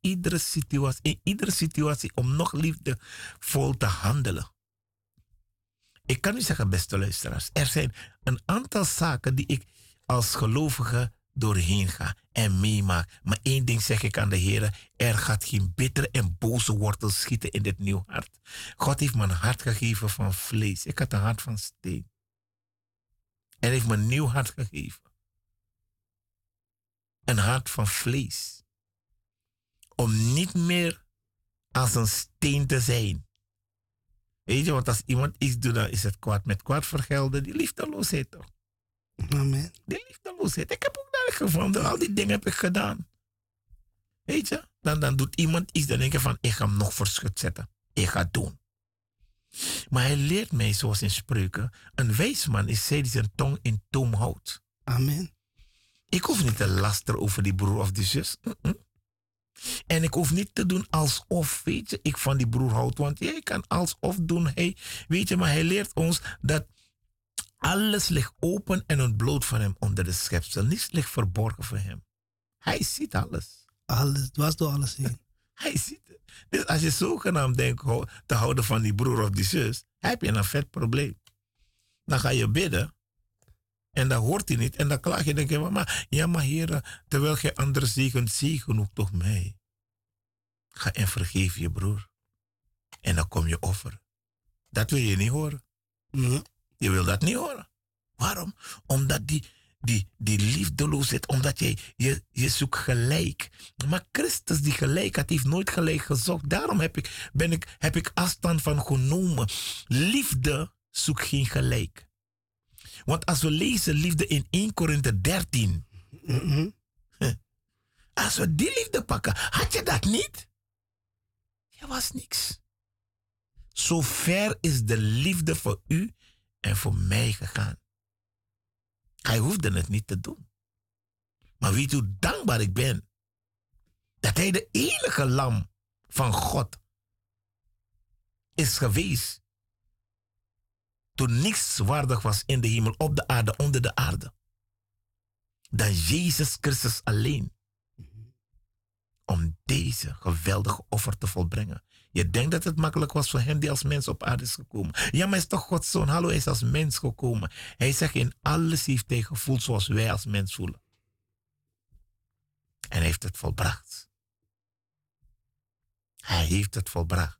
iedere situatie, in iedere situatie om nog liefdevol te handelen. Ik kan u zeggen, beste luisteraars, er zijn een aantal zaken die ik als gelovige doorheen ga en meemaak. Maar één ding zeg ik aan de Heer: er gaat geen bittere en boze wortel schieten in dit nieuw hart. God heeft me een hart gegeven van vlees. Ik had een hart van steen. En heeft me een nieuw hart gegeven. Een hart van vlees. Om niet meer als een steen te zijn. Weet je, want als iemand iets doet, dan is het kwaad met kwaad vergelden. Die liefdeloosheid toch? Amen. Die liefdeloosheid. Ik heb gevonden. Al die dingen heb ik gedaan. Weet je? Dan, dan doet iemand iets, dan denk je van, ik ga hem nog voor schut zetten. Ik ga het doen. Maar hij leert mij, zoals in spreuken, een wijs man is zij die zijn tong in toom houdt. Amen. Ik hoef niet te lasteren over die broer of die zus. En ik hoef niet te doen alsof, weet je, ik van die broer houd. Want jij kan alsof doen, hey, weet je, maar hij leert ons dat alles ligt open en ontbloot van hem onder de schepsel. Niets ligt verborgen voor hem. Hij ziet alles. Alles, was door alles heen. Hij ziet het. Dus als je zogenaamd denkt te houden van die broer of die zus, heb je een vet probleem. Dan ga je bidden en dan hoort hij niet. En dan klaag je, denk je, maar ja, maar heer, terwijl je anderen zegent, zegen ook toch mij. Ga en vergeef je broer. En dan kom je offer. Dat wil je niet horen. Je wil dat niet horen. Waarom? Omdat die, die, die liefdeloosheid, omdat jij, je, je zoekt gelijk. Maar Christus die gelijk had, heeft nooit gelijk gezocht. Daarom heb ik, ben ik, heb ik afstand van genomen. Liefde zoekt geen gelijk. Want als we lezen liefde in 1 Korinthe 13. Als we die liefde pakken, had je dat niet? Je was niks. Zo ver is de liefde voor u en voor mij gegaan. Hij hoefde het niet te doen. Maar weet hoe dankbaar ik ben dat hij de enige lam van God is geweest toen niks waardig was in de hemel, op de aarde, onder de aarde. Dan Jezus Christus alleen. Om deze geweldige offer te volbrengen. Je denkt dat het makkelijk was voor hem die als mens op aarde is gekomen. Ja, maar hij is toch Gods zoon. Hallo, hij is als mens gekomen. Hij zegt in alles heeft hij gevoeld zoals wij als mens voelen. En hij heeft het volbracht. Hij heeft het volbracht.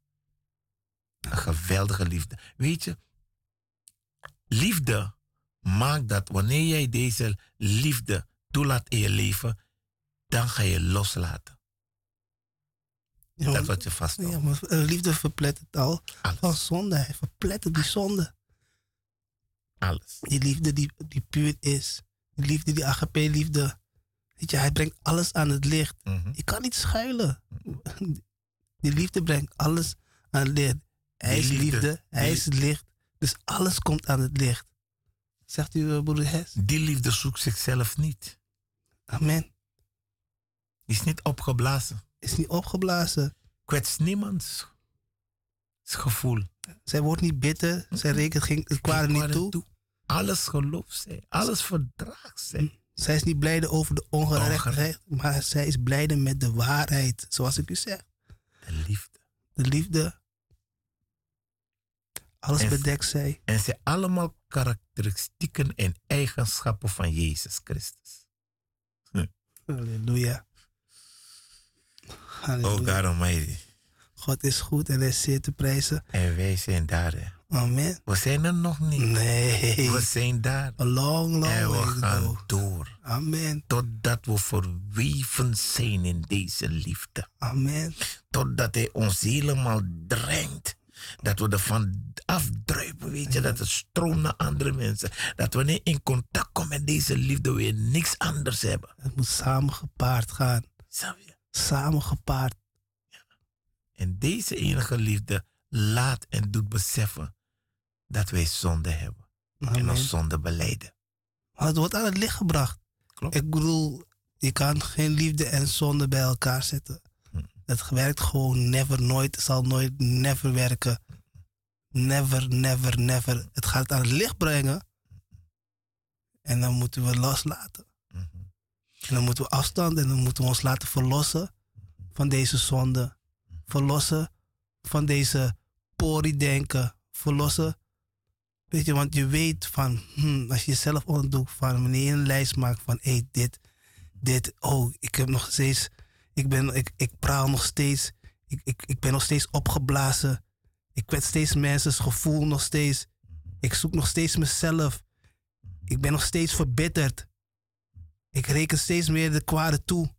Een geweldige liefde. Weet je, liefde maakt dat wanneer jij deze liefde toelaat in je leven, dan ga je loslaten. Ja, dat wat je vasthoudt. Ja, maar eh, liefde verplettert al Alles. van zonde. Hij verplettert die zonde. Alles. Die liefde die, die puur is. Die liefde, die agape-liefde. Weet je, hij brengt alles aan het licht. Mhm. Je kan niet schuilen. Die liefde brengt alles aan het licht. Hij Die is liefde, liefde, hij is licht. Dus alles komt aan het licht. Zegt u, eh, broeder Hes? Die liefde zoekt zichzelf niet. Amen. Die is niet opgeblazen. Is niet opgeblazen. Kwets niemands gevoel. Zij wordt niet bitter. Zij rekent geen Geen niet toe. Alles gelooft zij. Alles verdraagt zij. Zij is niet blijde over de ongerechtigheid. Maar zij is blijde met de waarheid. Zoals ik u zeg. De liefde. De liefde. Alles En- bedekt zij. En zij allemaal karakteristieken en eigenschappen van Jezus Christus. Hm. Halleluja. Oh. God Almighty. God is goed en hij is zeer te prijzen. En wij zijn daar. hè. Amen. We zijn er nog niet. Nee. We zijn daar. A long, long En way we gaan go. door. Amen. Totdat we verweven zijn in deze liefde. Amen. Totdat hij ons helemaal drenkt. Dat we ervan afdruipen, weet je. Dat het stroomt naar andere mensen. Dat wanneer in contact komen met deze liefde, we niks anders hebben. Het moet samen gepaard gaan. Samen gepaard. En deze enige liefde laat en doet beseffen dat wij zonde hebben. En ons zonde beleiden. Maar het wordt aan het licht gebracht. Klopt. Ik bedoel, je kan geen liefde en zonde bij elkaar zetten. Hm. Het werkt gewoon never, nooit, zal nooit, never werken. Never, never, never. Het gaat aan het licht brengen. En dan moeten we loslaten. En dan moeten we afstand en dan moeten we ons laten verlossen van deze zonde. Verlossen van deze pori-denken. Verlossen. Weet je, want je weet van, hmm, als je jezelf onderdoet van wanneer je een lijst maakt van, hé, dit, dit, oh, ik heb nog steeds, ik ben, ik, ik praal nog steeds, ik, ik, ik ben nog steeds opgeblazen. Ik kwet steeds mensen's gevoel nog steeds. Ik zoek nog steeds mezelf. Ik ben nog steeds verbitterd. Ik reken steeds meer de kwade toe.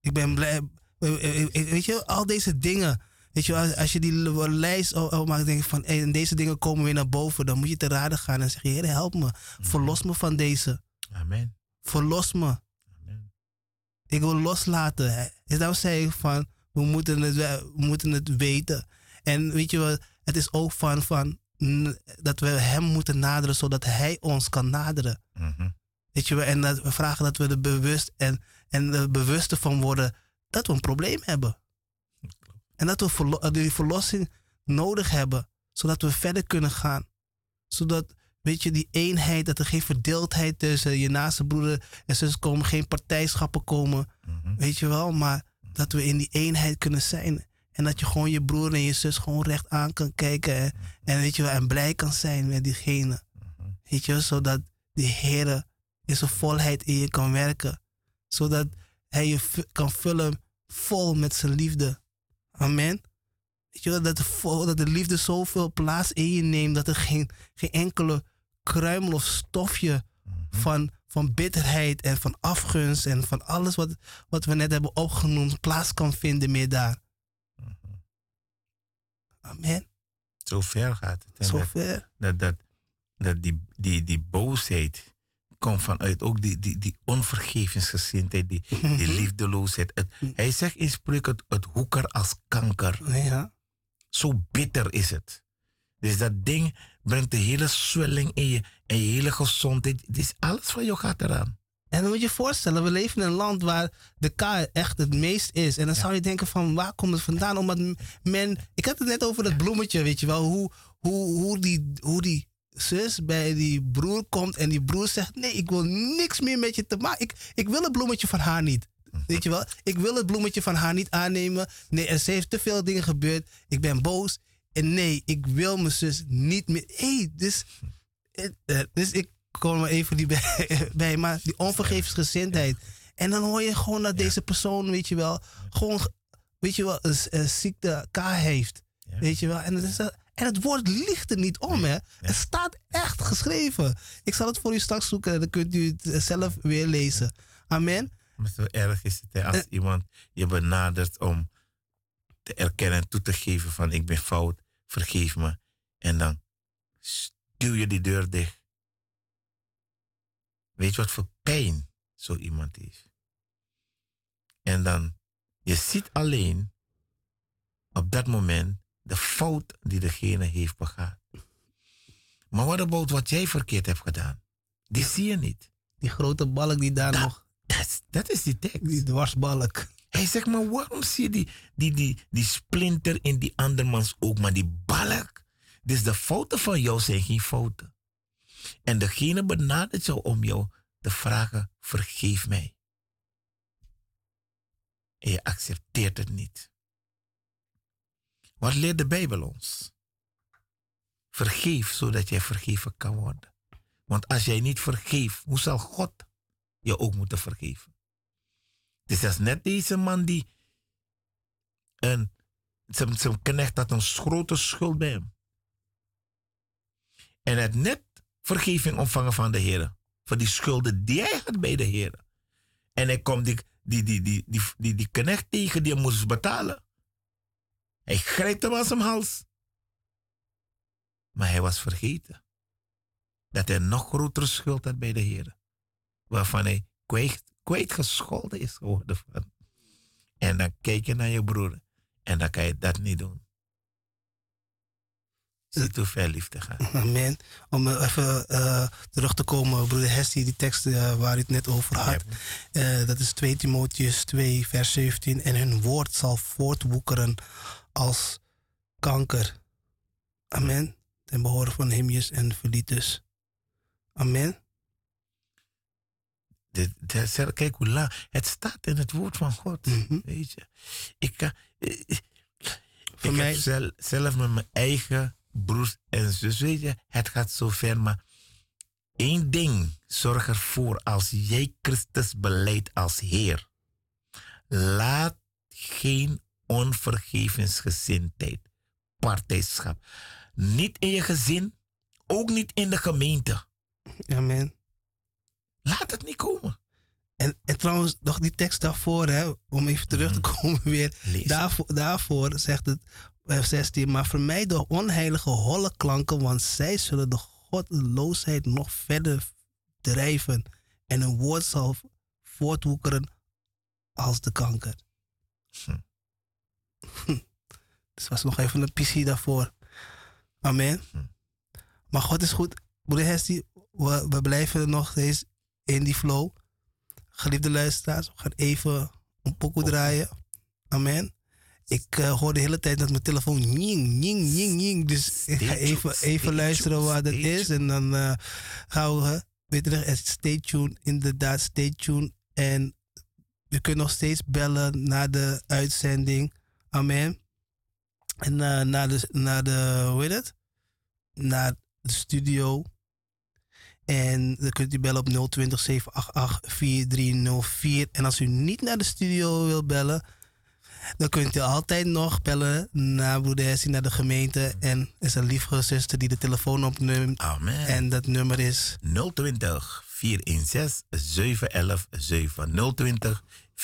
Ik ben blij. eh, eh, Weet je, al deze dingen. Weet je, als, als je die lijst o- o- maakt, denk je van, hey, en deze dingen komen weer naar boven. Dan moet je te raden gaan en zeggen, Heer, help me. Verlos me van deze. Amen. Verlos me. Amen. Ik wil loslaten. En daarom zei ik van, we moeten het, we moeten het weten. En weet je wat, het is ook van, van dat we hem moeten naderen, zodat hij ons kan naderen. Mhm. Weet je en dat we vragen dat we er bewust en, en er bewust van worden dat we een probleem hebben. En dat we verlo- die verlossing nodig hebben, zodat we verder kunnen gaan. Zodat, weet je, die eenheid, dat er geen verdeeldheid tussen je naaste broeder en zus komen, geen partijschappen komen, Mhm. weet je wel, maar dat we in die eenheid kunnen zijn. En dat je gewoon je broer en je zus gewoon recht aan kan kijken en, en weet je wel, en blij kan zijn met diegene. Weet je wel, zodat die Heer zijn volheid in je kan werken. Zodat hij je kan vullen vol met zijn liefde. Amen. Weet je dat de, dat de liefde zoveel plaats in je neemt dat er geen, geen enkele kruimel of stofje van, van bitterheid en van afgunst en van alles wat, wat we net hebben opgenoemd plaats kan vinden meer daar. Amen. Zo ver gaat het. En dat, Zover. dat, dat, dat die, die, die boosheid komt vanuit ook die, die, die onvergevensgezindheid, die, die liefdeloosheid. Het, hij zegt in spreuk het, het hoeker als kanker. Ja. Zo bitter is het. Dus dat ding brengt de hele zwelling in je en je hele gezondheid. Het is alles van jou gaat eraan. En dan moet je je voorstellen, we leven in een land waar de K echt het meest is. En dan zou je denken van, waar komt het vandaan? Omdat men... Ik had het net over dat bloemetje, weet je wel. Hoe, hoe, hoe, die, hoe die zus bij die broer komt en die broer zegt... Nee, ik wil niks meer met je te maken. Ik, ik wil het bloemetje van haar niet. Weet je wel? Ik wil het bloemetje van haar niet aannemen. Nee, er zijn te veel dingen gebeurd. Ik ben boos. En nee, ik wil mijn zus niet meer... hey, dus... eh, Dus ik kom er even die bij, bij maar die onvergevensgezindheid. En dan hoor je gewoon dat deze persoon, weet je wel, gewoon, weet je wel, een, een ziekte K heeft. Weet je wel. En het, is, eh, en het woord liegt er niet om, hè. Het staat echt geschreven. Ik zal het voor u straks zoeken en dan kunt u het eh, zelf weer lezen. Amen. Maar zo erg is het hè, als Eh. iemand je benadert om te erkennen en toe te geven van ik ben fout, vergeef me. En dan stuw je die deur dicht. Weet je wat voor pijn zo iemand heeft? En dan, je ziet alleen op dat moment de fout die degene heeft begaan. Maar wat about wat jij verkeerd hebt gedaan? Die zie je niet. Die grote balk die daar nog, Dat is- Dat is die tekst. die dwarsbalk. Hij zegt, maar waarom zie je die, die, die, die splinter in die andermans oog, maar die balk? Dus de fouten van jou zijn geen fouten. En degene benadert jou om jou te vragen, vergeef mij. En je accepteert het niet. Wat leert de Bijbel ons? Vergeef zodat jij vergeven kan worden. Want als jij niet vergeeft, hoe zal God je ook moeten vergeven. Dat is net deze man die een, zijn, knecht had een grote schuld bij hem. En had net vergeving ontvangen van de Heer. Voor die schulden die hij had bij de Heer. En hij komt die, die, die, die, die, die, die knecht tegen die hij moest betalen. Hij grijpt hem aan zijn hals. Maar hij was vergeten dat hij nog grotere schuld had bij de Heer. Waarvan hij kwijt, kwijtgescholden is geworden. Van. En dan kijk je naar je broer en dan kan je dat niet doen. Zie hoe ver liefde gaat. Amen. Om even uh, terug te komen, broeder Hestie, die tekst uh, waar u het net over had. Uh, dat is 2 Timotheus 2, vers 17. En hun woord zal voortwoekeren als kanker. Amen. Ten behoren van Hemius en Velitus. Amen. De, de, kijk hoe lang. Het staat in het woord van God. Mm -hmm. Weet je. Ik, kan, ik, ik mij... heb zelf, zelf met mijn eigen broers en zus, weet je, het gaat zo ver, maar één ding zorg ervoor als jij Christus beleidt als Heer. Laat geen onvergevensgezindheid, partijschap. Niet in je gezin, ook niet in de gemeente. Amen. Laat het niet komen. En, en trouwens, nog die tekst daarvoor, hè, om even terug te mhm. komen weer. Daarvoor, daarvoor zegt het vers 16. Maar vermijd de onheilige holle klanken, want zij zullen de goddeloosheid nog verder drijven. En een woord zal voortwoekeren als de kanker. Hm. Dus was nog even een pissie daarvoor. Amen. Hm. Maar God is goed. Broeder Hesti, we, we blijven nog steeds in die flow. Geliefde luisteraars, we gaan even een pokoe draaien. Amen. Ik uh, hoor de hele tijd dat mijn telefoon ning, ning, ning, ning. Dus ik ga even, even luisteren wat het is. En dan uh, gaan we, weet je, stay tuned, inderdaad, stay tuned. En je kunt nog steeds bellen naar de uitzending. Amen. En uh, naar, de, naar de, hoe heet het? Naar de studio. En dan kunt u bellen op 020 788 4304. En als u niet naar de studio wil bellen, dan kunt u altijd nog bellen naar Boedessi, naar de gemeente. En er is een lieve zuster die de telefoon opneemt. Amen. En dat nummer is 020 416 711 7. 020 416-7117.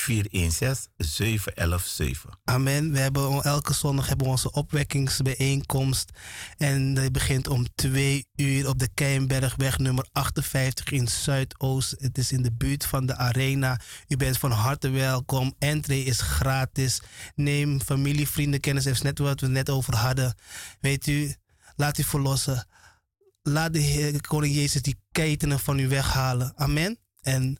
Amen. We hebben elke zondag hebben we onze opwekkingsbijeenkomst. En dat begint om twee uur op de Keienbergweg nummer 58 in Zuidoost. Het is in de buurt van de arena. U bent van harte welkom. Entree is gratis. Neem familie, vrienden, kennis. is net wat we net over hadden. Weet u, laat u verlossen. Laat de Heer, Koning Jezus, die ketenen van u weghalen. Amen. En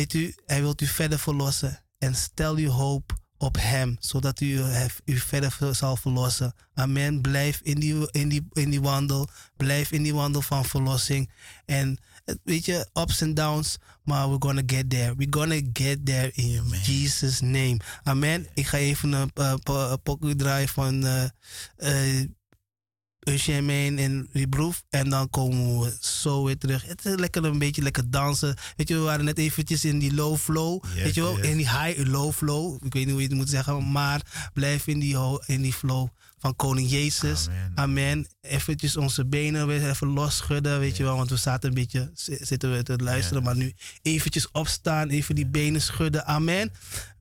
Weet u, hij wilt u verder verlossen. En stel uw hoop op hem, zodat u u verder zal verlossen. Amen. Blijf in die, in, die, in die wandel. Blijf in die wandel van verlossing. En weet je, ups en downs, maar we're gonna get there. We're gonna get there in Jesus' name. Amen. Ik ga even een uh, pokoe draaien van uh, uh, Eugene en Rebroef. En dan komen we zo weer terug. Het is lekker een beetje lekker dansen. Weet je, we waren net eventjes in die low flow. weet je wel, in die high low flow. Ik weet niet hoe je het moet zeggen. Maar blijf in die, in die flow van Koning Jezus. Amen. Amen. Eventjes onze benen weer even losschudden, weet je wel. Want we zaten een beetje, zitten we te luisteren. Maar nu eventjes opstaan, even die benen schudden. Amen.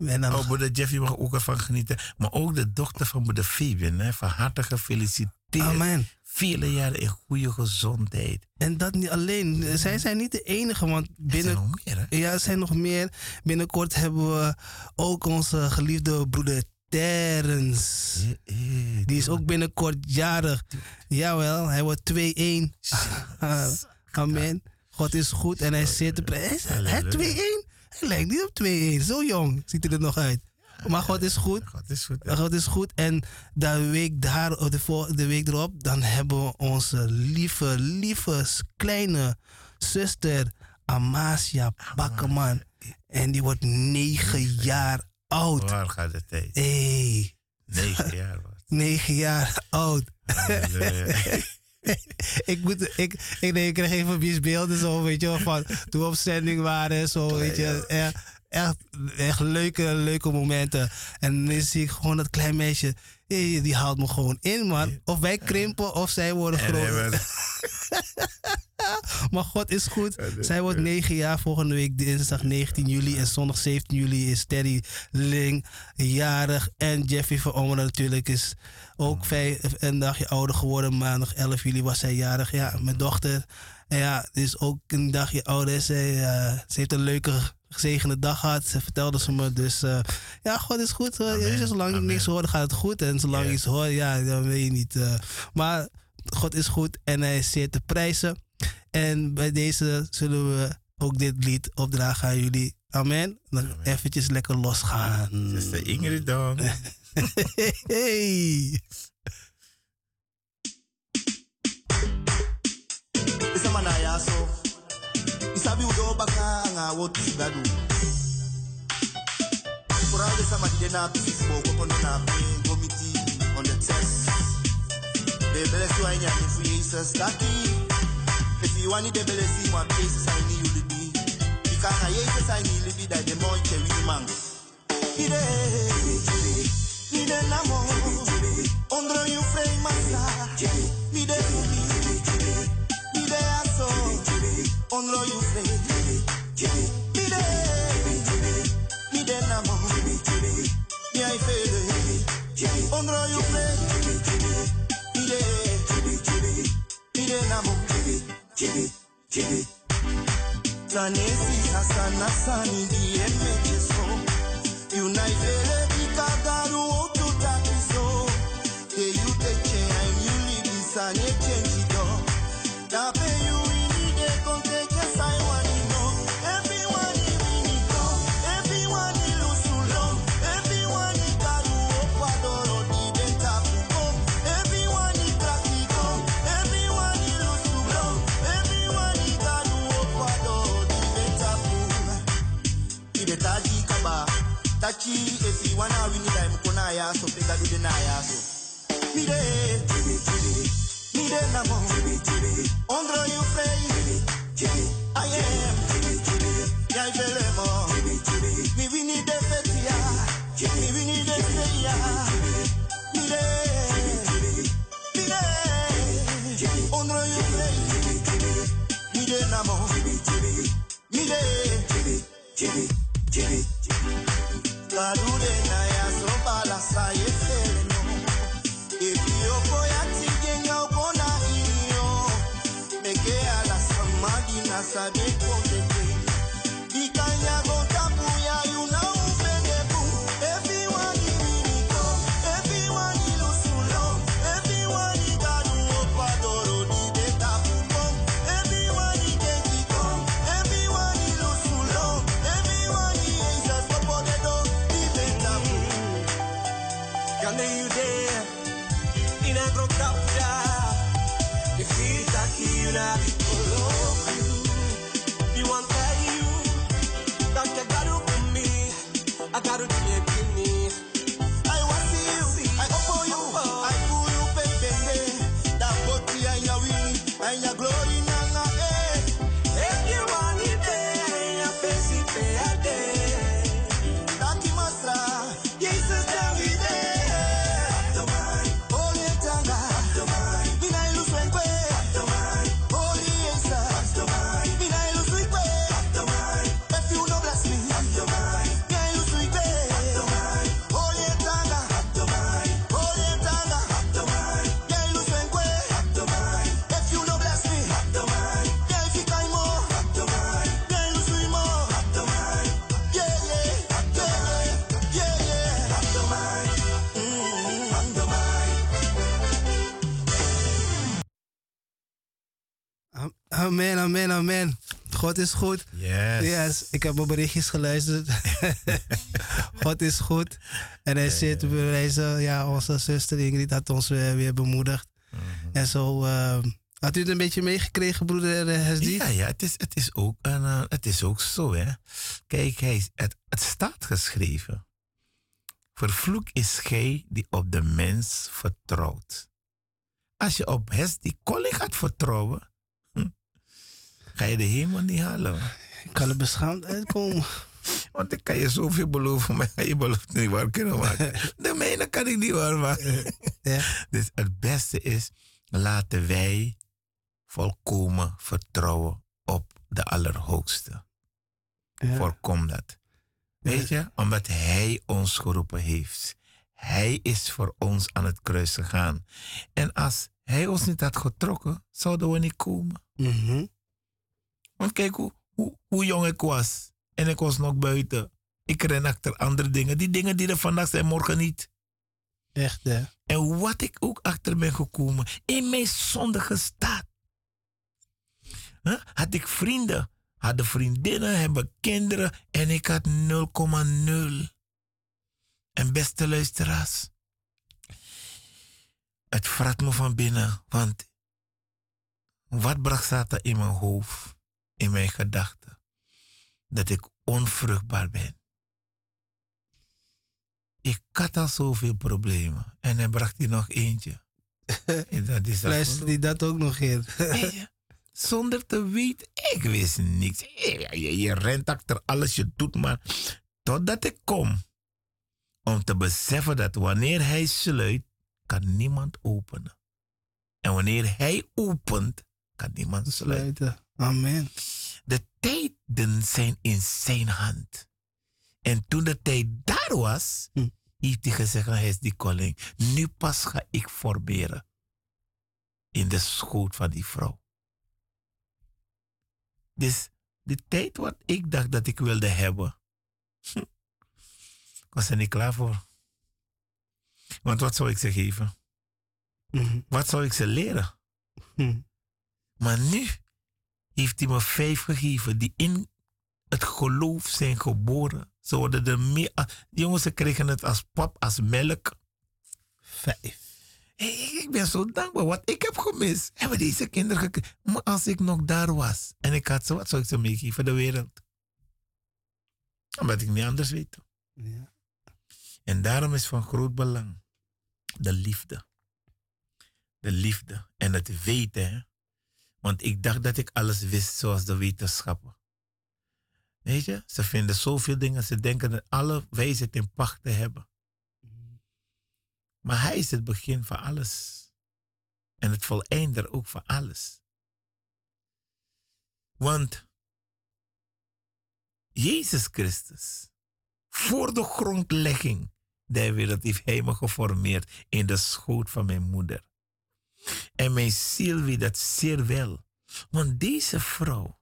En dan... Oh, Jeffy mag ook ervan genieten. Maar ook de dochter van moeder Fabian, hè. Van harte gefeliciteerd. Amen. Vele jaren in goede gezondheid. En dat niet alleen. Zij zijn niet de enige, want binnen. Er zijn nog meer, hè? Ja, er zijn nog meer. Binnenkort hebben we ook onze geliefde broeder Terrence. Die is ook binnenkort jarig. Jawel, hij wordt 2-1. Amen. God is goed en hij zit te Hij 2-1. Hij lijkt niet op 2-1. Zo jong ziet hij er nog uit. Maar God is goed. God is goed. God is goed. En de week, daar, de, de week erop, dan hebben we onze lieve, lieve, kleine zuster Amasia Bakkerman. En die wordt negen jaar oud. Waar gaat het heen? Hey. Negen jaar. Negen jaar oud. ik, moet, ik, ik, nee, ik kreeg even beelden zo, weet je wel, van toen we op zending waren. Zo, weet je. Echt, echt, echt leuke, leuke momenten. En dan zie ik gewoon dat klein meisje, eh, die haalt me gewoon in, man. Of wij krimpen of zij worden groot. maar God is goed. Zij wordt negen jaar volgende week dinsdag 19 juli en zondag 17 juli is Terry Ling jarig. En Jeffy van Omer natuurlijk is ook vijf, een dagje ouder geworden. Maandag 11 juli was zij jarig. Ja, mijn dochter. En ja, is ook een dagje ouder. Zij, uh, ze heeft een leuke gezegende dag gehad. Ze vertelde ze me. Dus uh, ja, God is goed. Zolang ik niks hoor, gaat het goed. En zolang yeah. iets hoor, ja, dan weet je niet. Uh, maar God is goed en hij is zeer te prijzen. En bij deze zullen we ook dit lied opdragen aan jullie. Amen. Dan Amen. eventjes lekker losgaan. Zuster Ingrid dan. hey. Manaya so. isabi udobakanga wotibadu kurale samadena pisbo kokonona pe gomiti on the test debelesi wanyanyifu yeisas taki nefiwani debelesi mwapesi saini yulibi ikanga yeise saini yulibi dademonche wimang ide ide namo ondro masa ide Unlo you play. Give it, give it, give it, me it. Unlo United. we deny it. Amen, amen, amen. God is goed. Yes. Yes, ik heb mijn berichtjes geluisterd. God is goed. En hij zit bewijzen, ja, onze zuster Ingrid had ons weer, weer bemoedigd. Mhm. En zo, ehm, had u het een beetje meegekregen, broeder eh, Hesdi? Ja, ja het, is, het, is ook een, eh, het is ook zo, hè. Kijk, hij, het, het staat geschreven. Vervloek is gij die op de mens vertrouwt. Als je op die koning gaat vertrouwen, ga je de hemel niet halen. Ik kan er beschaamd uitkomen. Want ik kan je zoveel beloven, maar je belooft niet waar kunnen maken. De mijne kan ik niet waar maken. Ja. Dus het beste is, laten wij volkomen vertrouwen op de Allerhoogste. Ja. Voorkom dat. Weet je, omdat Hij ons geroepen heeft. Hij is voor ons aan het kruis gegaan. En als Hij ons niet had getrokken, zouden we niet komen. Mhm. Want kijk hoe, hoe, hoe jong ik was. En ik was nog buiten. Ik ren achter andere dingen. Die dingen die er vandaag zijn, morgen niet. Echt, hè? En wat ik ook achter ben gekomen. In mijn zondige staat. Huh? Had ik vrienden. Hadden vriendinnen, hebben kinderen. En ik had 0,0. En beste luisteraars. Het vrat me van binnen. Want wat bracht Satan in mijn hoofd? In mijn gedachten? Dat ik onvruchtbaar ben. Ik had al zoveel problemen. En hij bracht hier nog eentje. En dat is dat die dat ook nog in? Zonder te weten, ik wist niks. Je, je, je rent achter alles, je doet maar. Totdat ik kom. Om te beseffen dat wanneer hij sluit, kan niemand openen. En wanneer hij opent, kan niemand sluiten. Amen. De tijden zijn in zijn hand. En toen de tijd daar was, Hm. heeft hij gezegd, hij is die koning. Nu pas ga ik formeren. In de schoot van die vrouw. Dus de tijd wat ik dacht dat ik wilde hebben, hm, was er niet klaar voor. Want wat zou ik ze geven? Mhm. Wat zou ik ze leren? Hm. Maar nu heeft hij me vijf gegeven die in het geloof zijn geboren. Ze worden er meer. a- Die jongens ze kregen het als pap, als melk. Vijf. Hey, ik ben zo dankbaar. Wat ik heb gemist, hebben deze kinderen gekregen. Maar als ik nog daar was en ik had ze, wat zou ik ze meegeven? De wereld. Omdat ik niet anders weet. Ja. En daarom is van groot belang de liefde. De liefde en het weten. Hè? Want ik dacht dat ik alles wist zoals de wetenschappen. Weet je, ze vinden zoveel dingen. Ze denken dat alle wijsheid in pacht te hebben. Maar hij is het begin van alles. En het voleinder ook van alles. Want Jezus Christus, voor de grondlegging der wereld, heeft hij me geformeerd in de schoot van mijn moeder. En mijn ziel weet dat zeer wel. Want deze vrouw,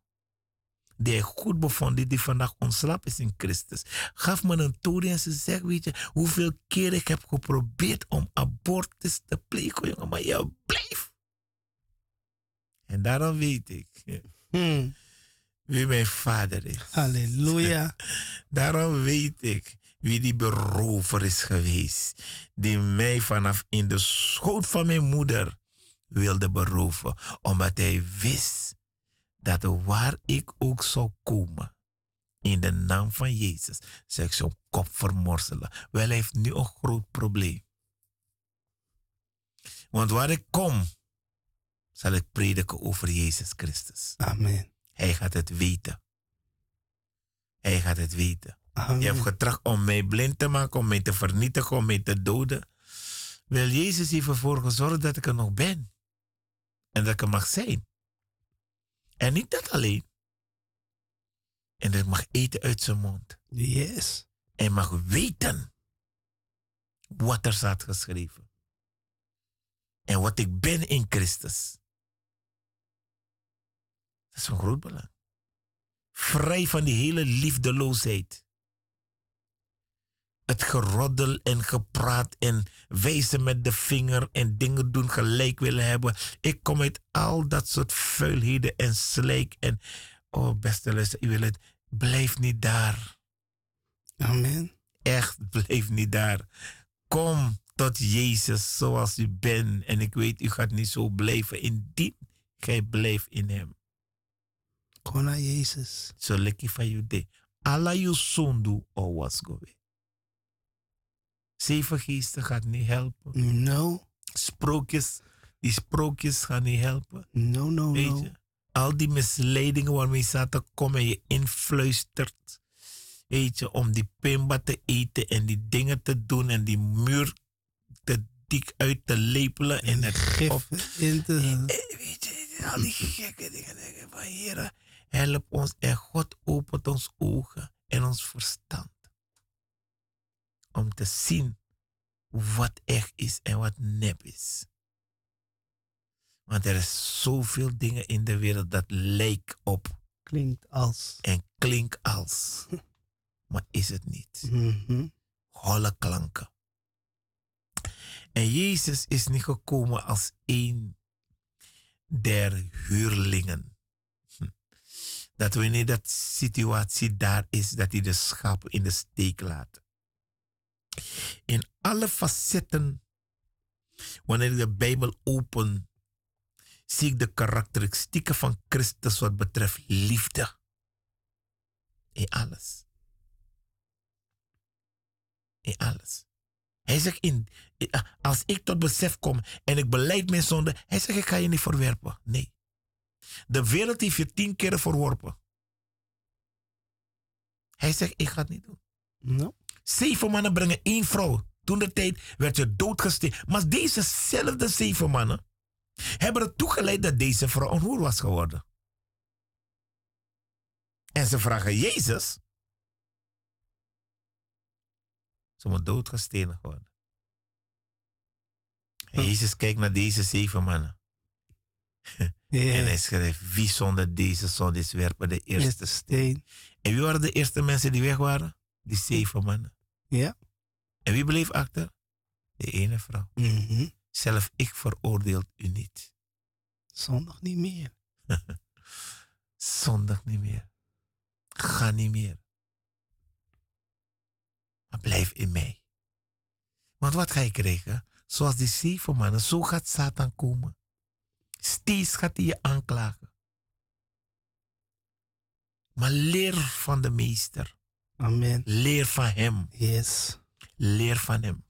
die hij goed bevond, die, vandaag ontslapen is in Christus, gaf me een tory en ze zegt, weet je, hoeveel keer ik heb geprobeerd om abortus te plegen, jongen, maar je bleef. En daarom weet ik Hm. wie mijn vader is. Halleluja. Daarom weet ik wie die berover is geweest. Die mij vanaf in de schoot van mijn moeder wilde beroven. Omdat hij wist dat waar ik ook zou komen. In de naam van Jezus. Zou ik zo'n kop vermorzelen. Wel, hij heeft nu een groot probleem. Want waar ik kom, zal ik prediken over Jezus Christus. Amen. Hij gaat het weten. Hij gaat het weten. Amen. Je hebt getracht om mij blind te maken, om mij te vernietigen, om mij te doden. Wel, Jezus heeft ervoor gezorgd dat ik er nog ben. En dat ik er mag zijn. En niet dat alleen. En dat ik mag eten uit zijn mond. Yes. En mag weten wat er staat geschreven. En wat ik ben in Christus. Dat is van groot belang. Vrij van die hele liefdeloosheid. Het geroddel en gepraat en wijzen met de vinger en dingen doen gelijk willen hebben. Ik kom uit al dat soort vuilheden en slijk. En, oh beste luister, u wil het, blijf niet daar. Amen. Echt, blijf niet daar. Kom tot Jezus zoals u bent. En ik weet, u gaat niet zo blijven indien gij blijft in hem. Kom naar Jezus. Zo lekker van je de. Alla je zonde o was goe. Zeven geesten gaat niet helpen. No. Sprookjes Die sprookjes gaan niet helpen. No, no, Weet no. je? Al die misleidingen waarmee Satan komt en je influistert. Weet je, om die pimba te eten en die dingen te doen en die muur te dik uit te lepelen en het Gif op. in te... Eh, Weet je, al die gekke dingen. Denken van, Heer, help ons en God opent ons ogen en ons verstand. Om te zien wat echt is en wat nep is. Want er is zoveel dingen in de wereld dat lijkt op Klinkt als... en klinkt als. Maar is het niet. Mhm. Holle klanken. En Jezus is niet gekomen als een der huurlingen. Hm. Dat wanneer dat situatie daar is, dat hij de schapen in de steek laat. In alle facetten, wanneer ik de Bijbel open, zie ik de karakteristieken van Christus wat betreft liefde. In alles. In alles. Hij zegt, in, als ik tot besef kom en ik beleid mijn zonde, hij zegt, ik ga je niet verwerpen. Nee. De wereld heeft je tien keer verworpen. Hij zegt, ik ga het niet doen. No. Zeven mannen brengen één vrouw. Toen de tijd werd je doodgesteekt. Maar dezezelfde zeven mannen hebben er toegeleid dat deze vrouw een hoer was geworden. En ze vragen Jezus. Ze moet doodgestenigd worden. En Jezus kijkt naar deze zeven mannen. En hij schrijft, wie zonder deze zonde is werpen de Eerste steen. En wie waren de eerste mensen die weg waren? Die zeven mannen. Ja. En wie bleef achter? De ene vrouw. Mhm. Zelf ik veroordeelt u niet. Zondag niet meer. Zondag niet meer. Ga niet meer. Maar blijf in mij. Want wat ga je krijgen? Zoals die zeven mannen, zo gaat Satan komen. Steeds gaat hij je aanklagen. Maar leer van de meester. Amen. Leer van hem. Yes. Leer van hem.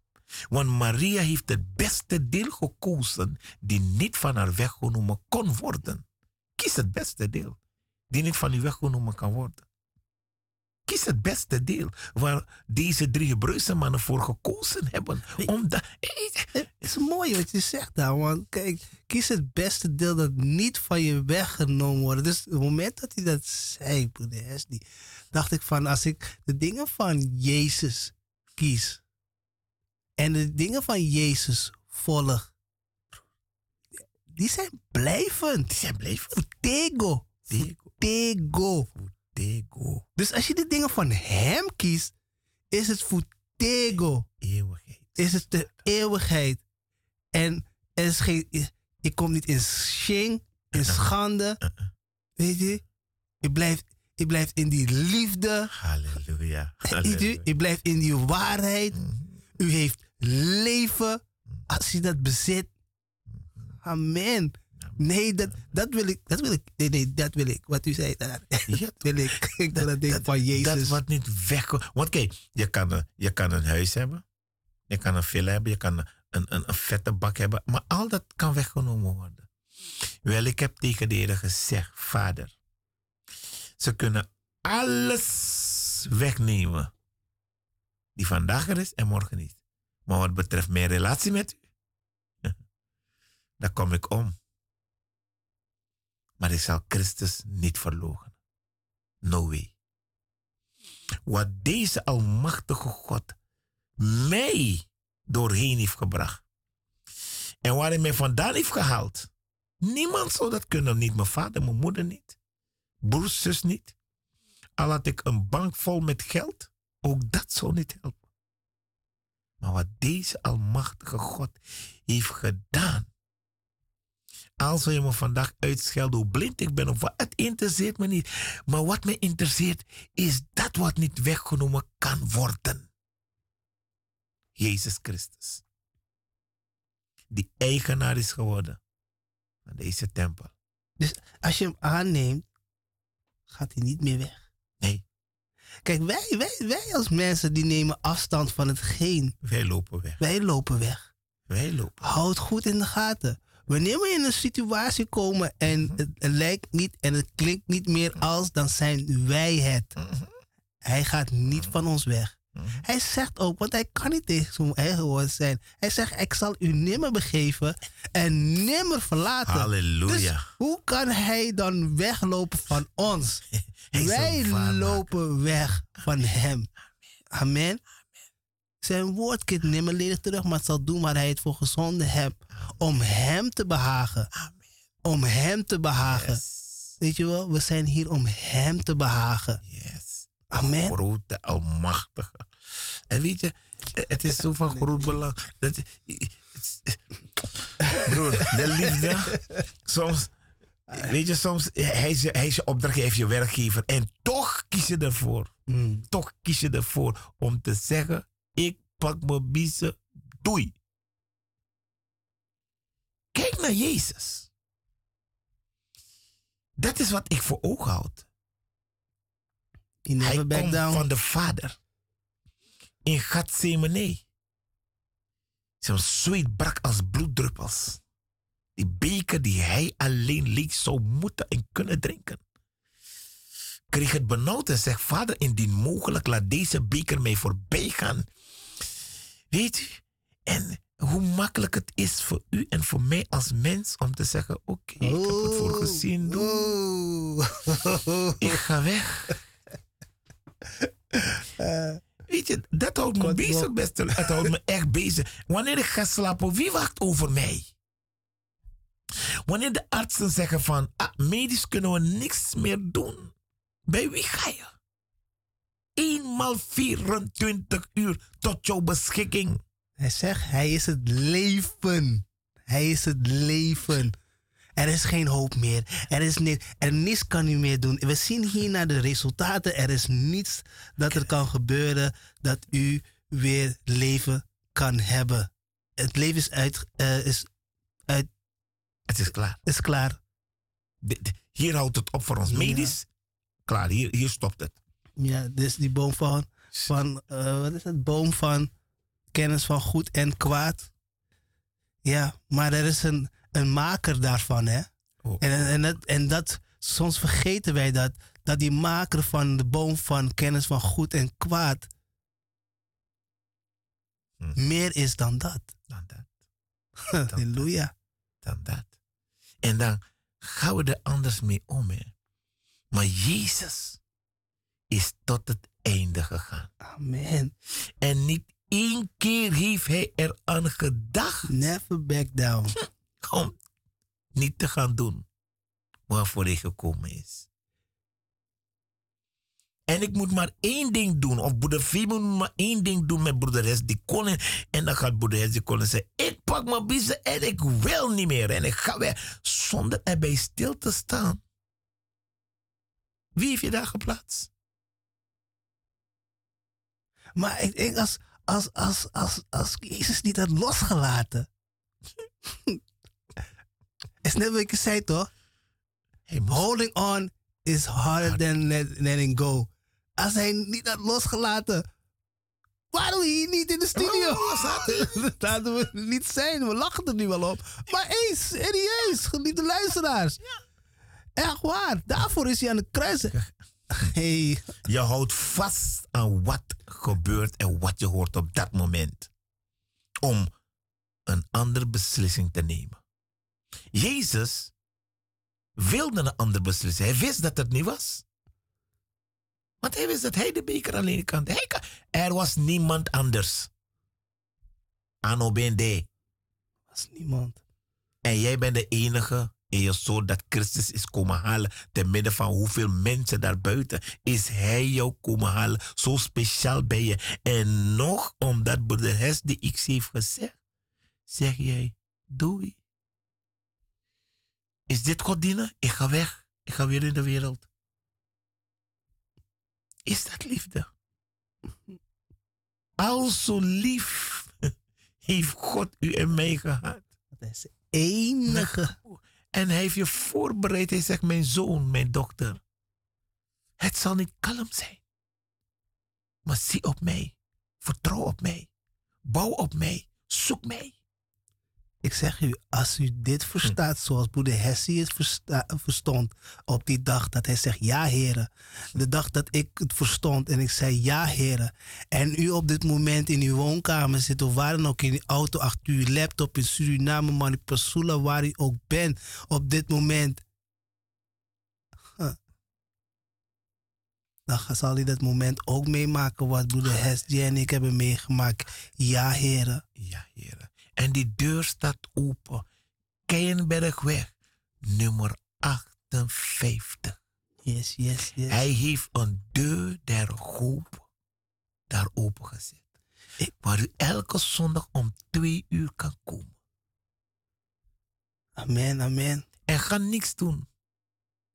Want Maria heeft het beste deel gekozen die niet van haar weggenomen kon worden. Kies het beste deel die niet van u weggenomen kan worden. Kies het beste deel waar deze drie Hebreeuwse mannen voor gekozen hebben. Omdat, Het is mooi wat je zegt daar, want kijk, kies het beste deel dat niet van je weggenomen wordt. Dus het moment dat hij dat zei, broeder dacht ik van als ik de dingen van Jezus kies en de dingen van Jezus volg, die zijn blijvend. die zijn blijven. Tego. Tego. Tego. Tego. Dus als je de dingen van hem kiest, is het futego. Eeuwigheid. Is het de eeuwigheid. En er is geen, je komt niet in shing, in schande. Weet je? Je blijft, je blijft in die liefde. Halleluja. Je? Halleluja. Blijft in die waarheid. U heeft leven als je dat bezit. Amen. Nee, dat, dat wil ik. Dat wil ik. Nee, nee, dat wil ik. Wat u zei daar. Ja, Dat wil ik. Ik dat, dat ding van Jezus. Dat wat niet weg. Want kijk, je kan, een- je kan een huis hebben. Je kan een villa hebben. Je kan een, een, een vette bak hebben. Maar al dat kan weggenomen worden. Wel, ik heb tegen de Heer gezegd, vader. Ze kunnen alles wegnemen. Die vandaag er is en morgen niet. Maar wat betreft mijn relatie met u. Daar kom ik om. Maar ik zal Christus niet verlogen. No way. Wat deze almachtige God mij doorheen heeft gebracht. En waar hij mij vandaan heeft gehaald. Niemand zou dat kunnen. Niet mijn vader, mijn moeder niet. Broers, zus niet. Al had ik een bank vol met geld. Ook dat zou niet helpen. Maar wat deze almachtige God heeft gedaan. Al zou je me vandaag uitschelden hoe blind ik ben of wat, het interesseert me niet. Maar wat me interesseert is dat wat niet weggenomen kan worden. Jezus Christus. Die eigenaar is geworden van deze tempel. Dus als je hem aanneemt, gaat hij niet meer weg. Nee, Kijk, wij, wij, wij als mensen die nemen afstand van hetgeen. wij lopen weg. Wij lopen weg. Wij lopen. Houd goed in de gaten. Wanneer we in een situatie komen en het, het lijkt niet en het klinkt niet meer als, dan zijn wij het. Hij gaat niet van ons weg. Hij zegt ook, want hij kan niet tegen zijn eigen woord zijn. Hij zegt, ik zal u nimmer begeven en nimmer verlaten. Halleluja. Dus hoe kan hij dan weglopen van ons? Wij lopen weg van hem. Amen. Zijn woord keert nimmer ledig terug, maar het zal doen waar hij het voor gezonden hebt. Om hem te behagen. Om hem te behagen. Weet je wel, we zijn hier om hem te behagen. Yes. Amen. Grote, almachtige. En weet je, het is zo van groot belang. Dat, broer, de liefde. Soms, weet je, soms, hij is, je- hij is je opdrachtgever, je werkgever. En toch kies je ervoor. Mm. Toch kies je ervoor om te zeggen: pak mijn biezen, doei. Kijk naar Jezus. Dat is wat ik voor ogen houd. Never Hij komt down. van de Vader. In Gethsemane. Zijn zweet brak als bloeddruppels. Die beker die hij alleen leeg zou moeten en kunnen drinken. Kreeg het benauwd en zegt, vader, indien mogelijk, laat deze beker mij voorbij gaan. Weet u? En hoe makkelijk het is voor u en voor mij als mens om te zeggen, oké, ik heb het voor gezien. Doe. Oeh. Ik ga weg. Weet je, dat houdt me bezig, wel. beste. Het houdt me echt bezig. Wanneer ik ga slapen, wie wacht over mij? Wanneer de artsen zeggen van, ah, medisch kunnen we niks meer doen. Bij wie ga je? Eenmaal 24 uur tot jouw beschikking. Hij zegt, hij is het leven. Hij is het leven. Er is geen hoop meer. Er is niets. Er niets kan u meer doen. We zien hier naar de resultaten. Er is niets dat er kan gebeuren dat u weer leven kan hebben. Het leven is, uit, eh, is, uit, Het is klaar. is klaar. Hier houdt het op voor ons. Ja. Medisch, klaar. Hier, hier stopt het. Ja, dit is die boom van, van eh, wat is het? Boom van kennis van goed en kwaad. Ja, maar er is een, een maker daarvan, hè? Oh. En, en, en, dat, en dat, soms vergeten wij dat, dat die maker van de boom van kennis van goed en kwaad Hm. meer is dan dat. Dan dat. Halleluja. dan dat. En dan gaan we er anders mee om. Hè. Maar Jezus is tot het einde gegaan. Amen. En niet één keer heeft hij eraan gedacht Never back down. om niet te gaan doen waarvoor hij gekomen is. En ik moet maar één ding doen. Of broeder Fimo moet maar één ding doen met broeder die koning. En dan gaat broeder die koning zeggen... Ik pak mijn biezen en ik wil niet meer. En ik ga weg. Zonder erbij stil te staan. Wie heeft je daar geplaatst? Maar ik denk als, als, als, als, als Jezus niet had losgelaten. is net wat ik zei toch? Moest Holding on is harder than let- letting go. Als hij niet had losgelaten, waren we hier niet in de studio. Dat hadden we niet zijn. We lachen er nu wel op. Maar eens, serieus, geliefde luisteraars. Echt waar. Daarvoor is hij aan de kruis. Hey, Je houdt vast aan wat gebeurt en wat je hoort op dat moment. Om een andere beslissing te nemen. Jezus wilde een andere beslissing. Hij wist dat het niet was. Want hij wist dat hij de beker alleen kan. Hij. Er was niemand anders. Anno bende. was niemand. En jij bent de enige in je soul dat Christus is komen halen. Te midden van hoeveel mensen daarbuiten is hij jou komen halen. Zo speciaal ben je. En nog omdat broeder Hes die X heeft gezegd, zeg jij doei. Is dit God dienen? Ik ga weg. Ik ga weer in de wereld. Is dat liefde? Al zo lief heeft God u en mij gehad. Dat is de enige. En heeft je voorbereid. Hij zegt, mijn zoon, mijn dochter. Het zal niet kalm zijn. Maar zie op mij. Vertrouw op mij. Bouw op mij. Zoek mij. Ik zeg u, als u dit verstaat zoals broeder Hessie het versta- verstond op die dag dat hij zegt ja heren. De dag dat ik het verstond en ik zei ja heren. En u op dit moment in uw woonkamer zit of waar dan ook in uw auto achter uw laptop in Suriname, Manipasula, waar u ook bent op dit moment. Huh. Dan zal hij dat moment ook meemaken wat broeder Hessie en ik hebben meegemaakt. Ja heren. Ja, heren. En die deur staat open. Keienbergweg, nummer 58. Yes, yes, yes. Hij heeft een deur der hoop daar open gezet. Ik- Waar u elke zondag om twee uur kan komen. Amen, amen. En ga niks doen.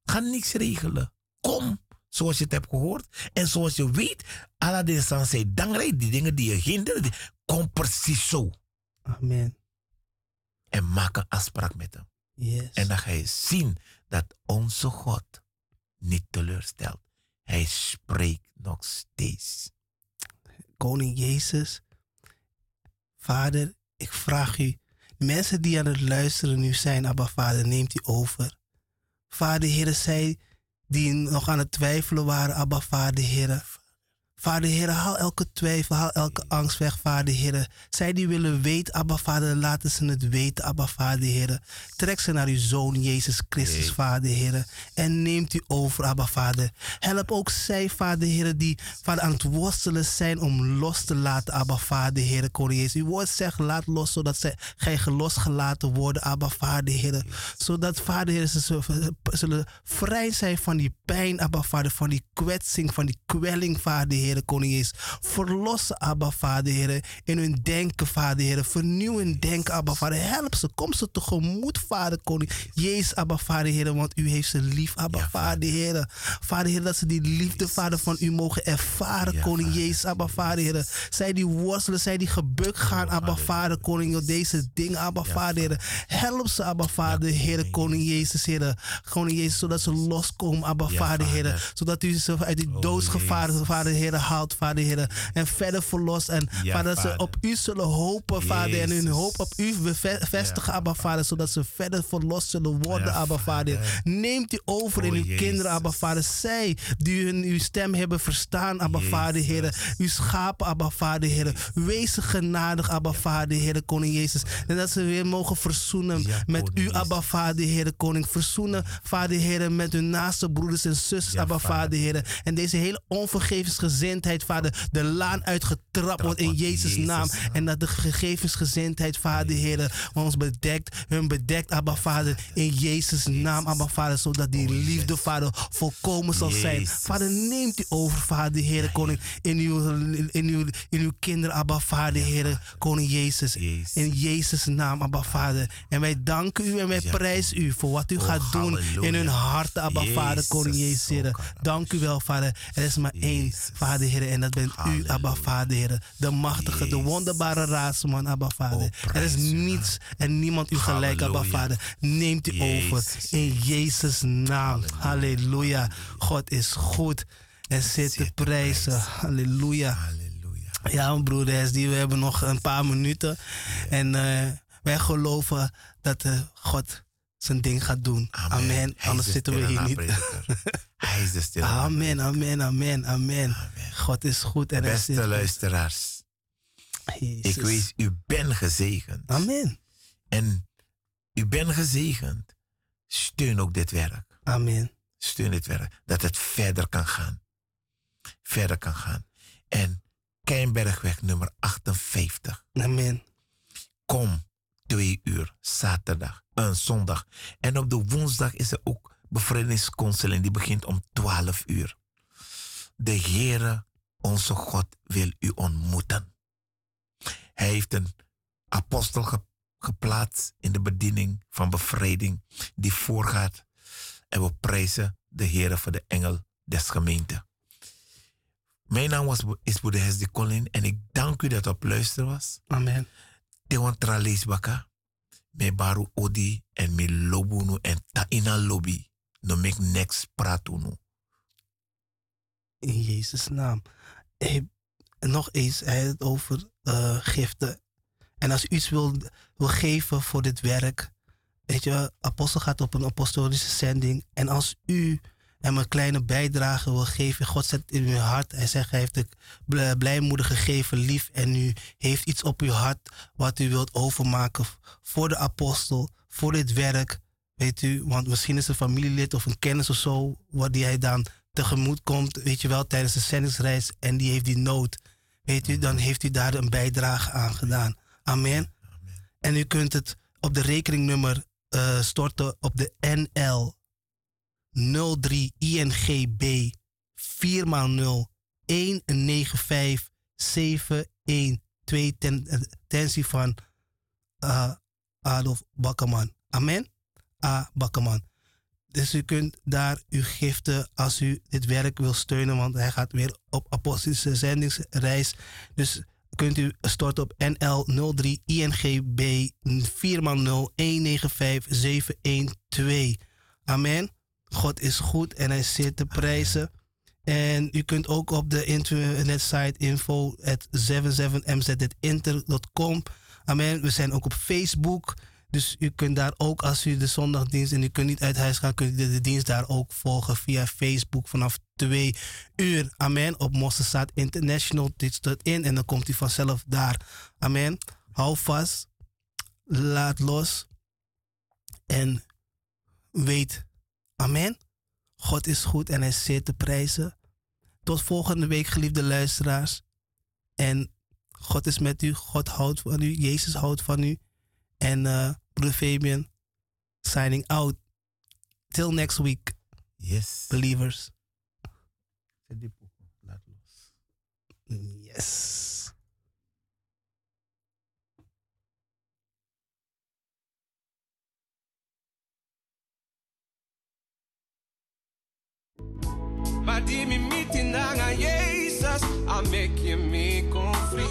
Ga niks regelen. Kom, zoals je het hebt gehoord. En zoals je weet, San zei, dankbaar die dingen die je hinderen, kom precies zo. Amen. En maak een afspraak met hem. Yes. En dan ga je zien dat onze God niet teleurstelt. Hij spreekt nog steeds. Koning Jezus, Vader, ik vraag u, mensen die aan het luisteren nu zijn, Abba Vader, neemt u over. Vader, Heer, zij die nog aan het twijfelen waren, Abba Vader, Heer. Vader, Heer, haal elke twijfel, haal elke angst weg, Vader, Heer. Zij die willen weten, Abba Vader, laten ze het weten, Abba Vader, Heer. Trek ze naar uw Zoon, Jezus Christus, Nee. Vader, Heer. En neemt u over, Abba Vader. Help ook zij, Vader, Heer, die Vader, aan het worstelen zijn om los te laten, Abba Vader, Heer, Koning Jezus. Uw woord zegt, laat los, zodat zij, gij losgelaten worden, Abba Vader, Heer. Zodat, Vader, Heer, ze zullen- zullen vrij zijn van die pijn, Abba Vader, van die kwetsing, van die kwelling, Vader, Heer, Koning Jezus. Verlossen, Abba Vader, Heer, in hun denken, Vader, Heer. Vernieuw hun denken, Abba Vader. Help ze, kom ze tegemoet, Vader, Koning Jezus, Abba Vader, Heer, want u heeft ze lief, Abba Ja, Vader, Heer. Vader, Heer, dat ze die liefde, Vader, van u mogen ervaren, Ja, Koning. Jezus, Abba Vader, Heer. Zij die worstelen, zij die gebuk gaan, Abba. Vader, Koning, op deze dingen, Abba Vader, Heer. Help ze, Abba Vader, Heer, Koning Jezus, Heer. Koning Jezus, zodat ze loskomen, Abba Vader, Heer. Vader. Zodat u ze uit die Oh, doodsgevaar. Vader, Heer, haalt, Vader, Heer. En verder verlost. En Ja, Vader, dat ze op u zullen hopen, Vader. En hun hoop op u bevestigen, Ja, Abba Vader. Zodat ze verder verlost zullen worden, Ja, Abba Vader. Neemt u over in Oh, uw Jezus. kinderen, Abba Vader. Zij die hun, uw stem hebben verstaan, Abba Vader, Heer. Uw schapen, Abba Vader, Heer. Wees genadig, Abba Vader, Heer, Koning Jezus. En dat ze weer mogen verzoenen met u, Abba Vader, Heer, Koning. Verzoenen, Vader, Heer, met hun naaste broeders en zusters, Abba Vader. Heer. En deze hele Vader, de laan uitgetrapt wordt in Jezus' naam. En dat de gegevensgezindheid, Vader, Heer, ons bedekt, hun bedekt, Abba Vader, in Jezus' naam, Abba Vader, zodat die Oh, liefde, Vader, volkomen zal zijn. Vader, neemt u over, Vader, Heer, Koning, in uw, in uw, in uw kinderen, Abba Vader, Heer, Koning Jezus. In Jezus' naam, Abba Vader. En wij danken u en wij prijzen u voor wat u Oh, gaat doen in hun harten, Abba Vader, Koning Jezus, Heer. Dank u wel, Vader. Er is maar één, Jezus. Vader, Heer, en dat bent u. Abba Vader, Heer. De machtige, de wonderbare raadsman, Abba Vader. Oh, er is niets en niemand u gelijk, Abba. Vader. Neemt u over in Jezus' naam. Halleluja. God is goed en zit te prijzen. Halleluja. Halleluja. Ja, mijn broeder Hesdy, we hebben nog een paar minuten. En eh, wij geloven dat eh, God zijn ding gaat doen. Amen. Anders de zitten we hier niet. Hij is de stille Amen, amen, amen, amen. God is goed en hij Beste luisteraars, Jezus. ik weet, u bent gezegend. Amen. En u bent gezegend. Steun ook dit werk. Amen. Steun dit werk. Dat het verder kan gaan. Verder kan gaan. En Keienbergweg nummer 58. Amen. Kom twee uur zaterdag, een zondag. En op de woensdag is er ook bevrijdingsconseling. Die begint om 12 uur. De Heere, onze God, wil u ontmoeten. Hij heeft een apostel ge- geplaatst in de bediening van bevrijding die voorgaat. En we prijzen de Heere voor de engel des gemeente. Mijn naam was, is Boede Hesdy Colin en ik dank u dat u op luisteren was. Amen. Tewan baka. Me baru odi en me lobunu en ta ina lobby. No mek next pratunu. In Jezus' naam. Hey, nog eens, hij het over eh, giften. En als u iets wil, wil geven voor dit werk, weet je, apostel gaat op een apostolische zending. En als u hem een kleine bijdrage wil geven, God zet in uw hart. Hij zegt, hij heeft de bl- blijmoedig gegeven lief en u heeft iets op uw hart wat u wilt overmaken voor de apostel, voor dit werk. Weet u, want misschien is een familielid of een kennis of zo, wat die hij dan tegemoet komt, weet je wel, tijdens de zendingsreis en die heeft die nood. Weet u, dan heeft u daar een bijdrage aan gedaan. Amen. En u kunt het op de rekeningnummer eh, storten op de NL 03 INGB 4 x 0 195 712 ten eh, tensie van eh, Adolf Bakkerman. Amen. A. Bakkerman. Dus u kunt daar uw giften als u dit werk wil steunen, want hij gaat weer op apostolische zendingsreis. Dus kunt u storten op NL 03 INGB 4 x 0 195 712. Amen. God is goed en hij zeer te prijzen. En u kunt ook op de internetsite info at 77mz.inter.com. Amen. We zijn ook op Facebook. Dus u kunt daar ook, als u de zondagdienst en u kunt niet uit huis gaan, kunt u de, dienst daar ook volgen via Facebook vanaf 2 uur. Amen. Op Mosselstaat International. Dit in en dan komt u vanzelf daar. Amen. Hou vast. Laat los. En weet. Amen. God is goed en hij is zeer te prijzen. Tot volgende week, geliefde luisteraars. En God is met u. God houdt van u. Jezus houdt van u. En uh, broeder Fabian, signing out. Till next week, Yes. believers. Yes. Maar die me meeting na Jesus, I make you me conflict.